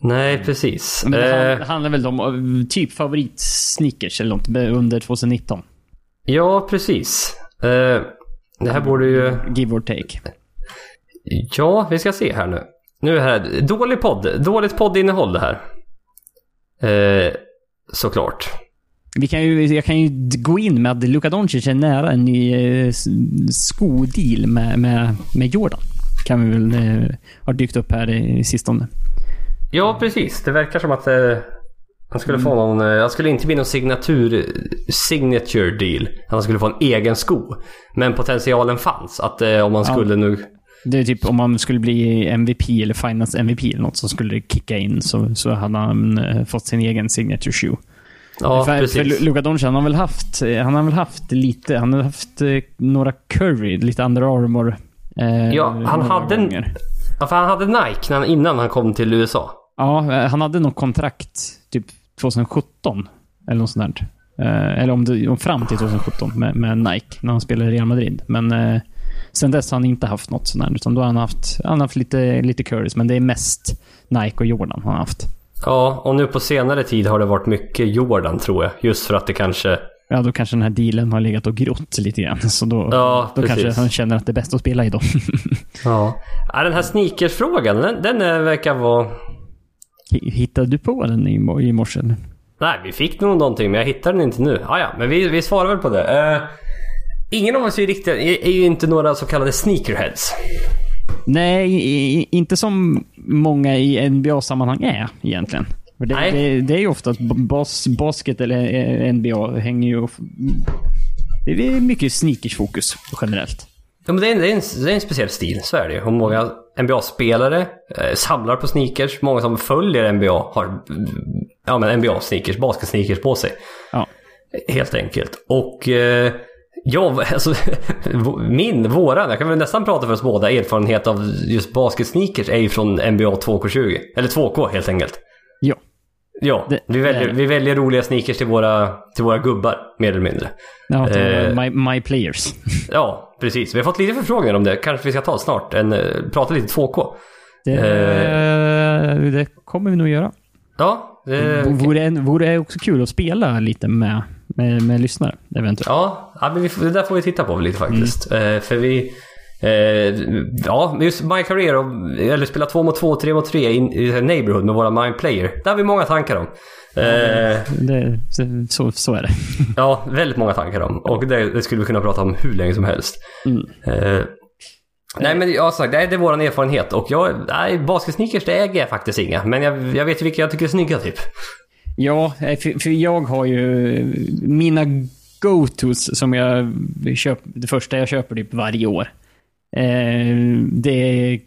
Nej, precis. Men det, Eh, handlar väl om eh, typ favoritsneakers eller något under 2019. ja, precis. Det här borde ju... Give or take. Ja, vi ska se här nu. Nu är det här... Dålig podd. Dåligt poddinnehåll det här. Eh, såklart. Vi kan ju, jag kan ju gå in med att Luka Doncic är nära en ny eh, skodeal med, med, med Jordan. Kan vi väl eh, ha dykt upp här i sistone. Ja, precis. Det verkar som att eh, han skulle få någon... Eh, han skulle inte bli någon signatur... Signature deal. Han skulle få en egen sko. Men potentialen fanns. Att eh, om man skulle nu... Det är typ om man skulle bli MVP eller Finance MVP eller något så skulle kicka in så, så hade han eh, fått sin egen signature shoe. Ja, för, för precis. Lu- Luka Doncic, han har väl haft, eh, han har väl haft lite, han har haft några Curry, lite Under Armour. Eh, Ja, han hade gånger. Ja, för han hade Nike innan han kom till USA. Ja, han hade något kontrakt typ 2017. Eller något sånt där. Eh, eller om det, om fram till 2017 med, med Nike, när han spelade i Real Madrid. Men eh, sen dess har han inte haft något sånt där. Utan då har han haft, han har haft lite, lite Currys, men det är mest Nike och Jordan han har haft. Ja, och nu på senare tid har det varit mycket Jordan tror jag. Just för att det kanske... Ja, då kanske den här dealen har legat och grott lite grann. Så då, Ja, då kanske han känner att det är bäst att spela i dem. Ja. ja den här sneakersfrågan, den, den eh, verkar vara... Hittade du på den i, mo- i morse? Nej, vi fick nog någonting men jag hittar den inte nu. Ah, ja, men vi, vi svarar väl på det. Eh, ingen av oss är riktigt, är, är ju inte några så kallade sneakerheads. Nej, i- inte som många i NBA-sammanhang är egentligen. Det, Nej. det, det är ju ofta att bas, basket eller eh, NBA hänger ju... det är mycket sneakersfokus generellt. Ja, men det, är en, det, är en, det är en speciell stil, så är det ju. Och många NBA-spelare eh, samlar på sneakers. Många som följer NBA har ja, men NBA-sneakers, basket-sneakers på sig. Ja. Helt enkelt. Och eh, ja, alltså min, våran, jag kan väl nästan prata för oss båda, erfarenhet av just basket-sneakers är ju från NBA 2K20. Eller 2K helt enkelt. Ja. Ja, Det- vi, väljer, det. vi väljer roliga sneakers till våra, till våra gubbar, mer eller mindre. ja Eh. my, my players. Ja, precis. Vi har fått lite förfrågningar om det. Kanske vi ska ta snart. En, eh, prata lite 2K. Det, Eh. det kommer vi nog göra. Ja, det, Det vore, en, vore också kul att spela lite med, med, med lyssnare, eventuellt. ja, ja men vi, det där får vi titta på lite faktiskt. Eh, för vi... Eh, ja, men just My Career, eller spela två mot två, tre mot tre i, i Neighborhood med våra My Player. Där har vi många tankar om. Eh, Det, så, så är det. ja, väldigt många tankar om. Och det, det skulle vi kunna prata om hur länge som helst. Mm. Eh, nej men jag har sagt, det är, våran erfarenhet. Och jag, nej, basketsneakers det äger jag faktiskt inga. Men jag, jag vet ju vilka jag tycker är snygga typ. Ja, för, för jag har ju mina go-tos som jag köper, det första jag köper typ varje år. Eh, det är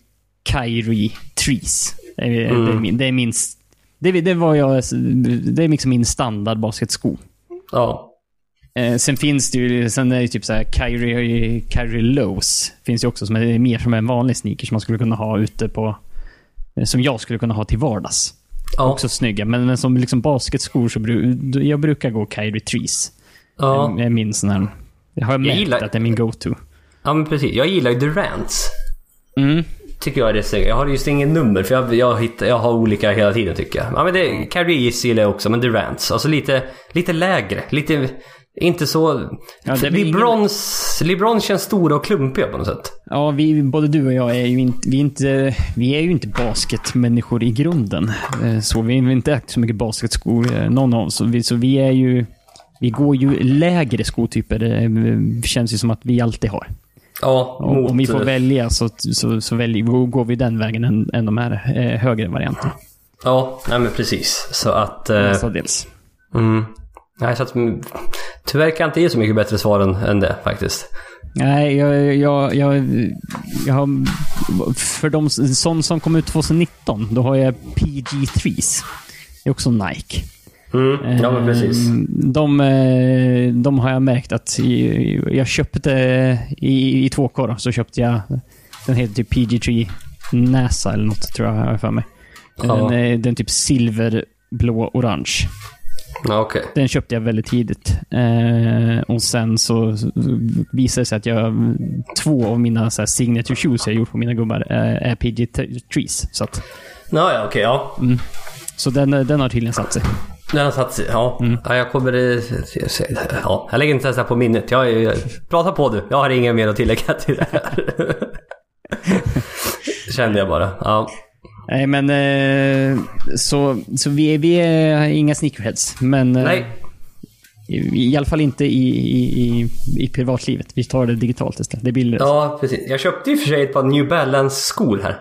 Kyrie Trees. Det är, det är min, det är min, det var jag, det är liksom min standard basketsko. Ja. Eh, sen finns det ju, sen är det typ så här Kyrie, Kyrie Lows. Finns ju också som är mer som en vanlig sneaker som man skulle kunna ha ute på, som jag skulle kunna ha till vardags. Ja. Också snygga, men, men som liksom basketskor så bru, jag brukar gå Kyrie Trees. Ja. Det är min sån här, jag har märkt gillar- att det är min go-to. Ja, men precis. Jag gillar ju Durants. Mm. Tycker jag är det snygga. Jag har just ingen nummer för jag, jag, hittar, jag har olika hela tiden tycker jag. Ja men det, Kyrie gillar jag också, men Durants. Alltså lite, lite lägre. Lite, inte så... Ja, Librons, Librons känns stora och klumpiga på något sätt. Ja, vi, både du och jag är ju inte, vi är inte, vi är ju inte basketmänniskor i grunden. Eh, Så vi har inte ägt så mycket basketskor, eh, någon av oss. Så vi, så vi är ju, vi går ju lägre skotyper, eh, känns ju som att vi alltid har. Ja, Om, mot... om vi får välja så, så, så väljer, går vi den vägen än, än de här eh, högre varianterna. Ja, nej men precis. Så att... Eh, Mestadels. mm. Nej, så att... mm, Tyvärr kan jag inte ge så mycket bättre svar än, än det faktiskt. Nej, jag, jag, jag, jag har... För de sån som kom ut 2019, då har jag PG3s. Det är också Nike. Mm. Ja, men precis. Eh, De, eh, de har jag märkt att jag köpte i, i 2K då, så köpte jag, den heter typ PG3 NASA eller något tror jag har för mig. Ja. Den, är- den typ silver, blå, orange. Ja, okej. Den köpte jag väldigt tidigt. Eh, och sen så visade det sig att jag, två av mina så här, signature shoes jag gjort på mina gubbar eh, är PG Trees. Så, att, Ja, ja, okej. ja. Så den, den har tydligen satt sig. Den har satt sig. Ja. Mm. ja, jag kommer... eh, Ja, jag lägger inte ens det här på minnet. Jag, jag, prata på du. Jag har inget mer att tillägga till det här. Kände jag bara. Ja. Nej, men eh, så, så vi, är, vi är inga sneakerheads. Men eh, Nej. i, i alla fall inte i, i, i, i privatlivet. Vi tar det digitalt istället. Det är billigare. Ja, precis. Jag köpte ju för sig ett par New Balance-skor här.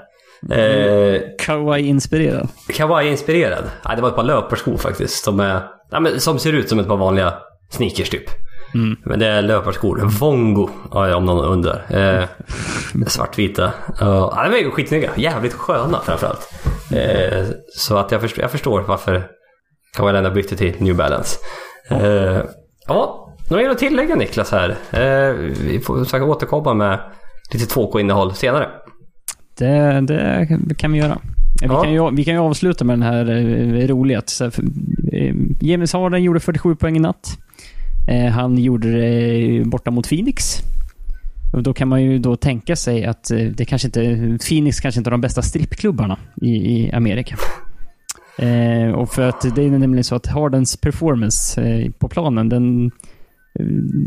Eh, Kawaii-inspirerad. Kawaii-inspirerad. Nej, det var ett par löparskor faktiskt. Som, är, ja, men, som ser ut som ett par vanliga sneakers typ. Men det är löparskor. Vongo, ja, om någon undrar. Eh, svartvita. Ja, de är skitsnygga. Jävligt sköna framförallt. Eh, så att jag, förstår, jag förstår varför Kawaii Lena bytte till New Balance. Eh, ja, något mer att tillägga Niklas här? Eh, vi får säkert återkomma med lite 2K-innehåll senare. Det, det kan vi göra. Vi, Ja. kan ju, vi kan ju avsluta med den här eh, roliga. eh, James Harden gjorde 47 poäng i natt. Eh, han gjorde det borta mot Phoenix. Och då kan man ju då tänka sig att eh, det kanske inte, Phoenix kanske inte har de bästa strippklubbarna i, i Amerika. Eh, och för att det är nämligen så att Hardens performance eh, på planen, den eh,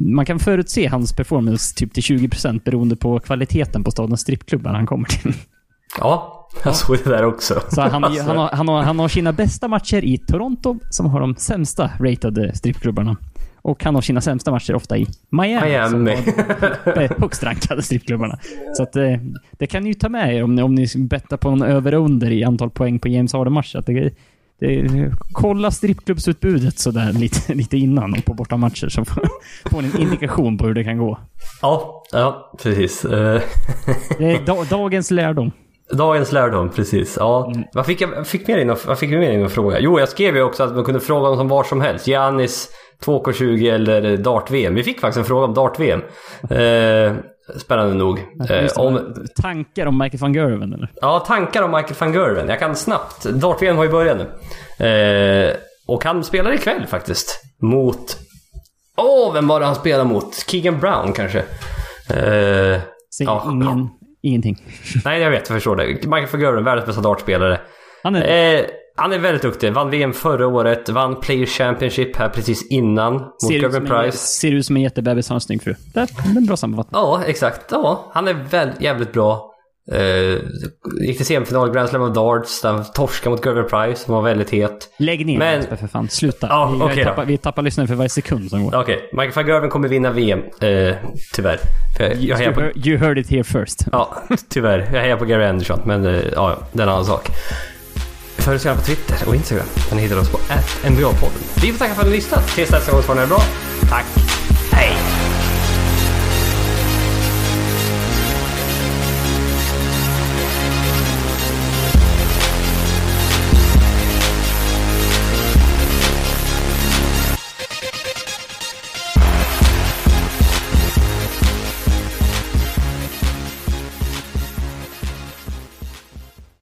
man kan förutse hans performance typ till 20% beroende på kvaliteten på stadens strippklubbar han kommer till. Ja, jag såg det där också. Så han, Alltså, han, har, han, har, han har sina bästa matcher i Toronto, som har de sämsta ratade strippklubbarna. Och han har sina sämsta matcher ofta i Miami, Miami. som högst rankade strippklubbarna. Så att eh, det kan ni ju ta med er om ni, om ni bettar på en över och under i antal poäng på James Det, Det kolla strippklubbsutbudet sådär lite, lite innan och på bortamatcher så får får ni en indikation på hur det kan gå. Ja, ja precis. Det är da, dagens lärdom. Dagens lärdom, precis. Ja. Vad fick jag fick mer in och, vad fick vi mer in fråga? Jo, jag skrev ju också att man kunde fråga om var som helst. Giannis 2K20 eller Dart-VM. Vi fick faktiskt en fråga om Dart-VM. Eh, spännande nog. Eh, om, Tankar om Michael van Gerwen eller? Ja, tankar om Michael van Gerwen. Jag kan snabbt. Dart-VM har ju börjat nu. Eh, och han spelar ikväll faktiskt. Mot... Åh, vem var det han spelade mot? Keegan Brown kanske? Eh, Säger Ja. ingen, ingenting. nej, jag vet. Jag förstår det. Michael van Gerwen, världens bästa dartspelare. Han är, Eh, han är väldigt duktig. Vann VM förra året. Vann Player Championship här precis innan. Mot ser, Gervin Price. ser ut som en jättebebis, har en snygg fru. Det är en bra sammanfattning. Ja, exakt. Ja, han är väl, jävligt bra. Eh, gick till semifinal Grand Slam of Darts. Där torskade mot Gervin Price som var väldigt het. Lägg ner Men- Jesper, för fan. Sluta. Ja, vi, då. tappar, vi tappar lyssnare för varje sekund som går. Okej, Michael van Gerwen kommer vinna VM. Eh, tyvärr. Jag, jag You, på, heard, you heard it here first. ja, tyvärr. Jag hejar på Gary Anderson. Men ja, ja, det är en annan sak. Följ oss gärna på Twitter och Instagram. Där ni hittar oss på NBA-podden. Vi får tacka för att ni lyssnat. Tills nästa gång så får ni ha det bra. Tack!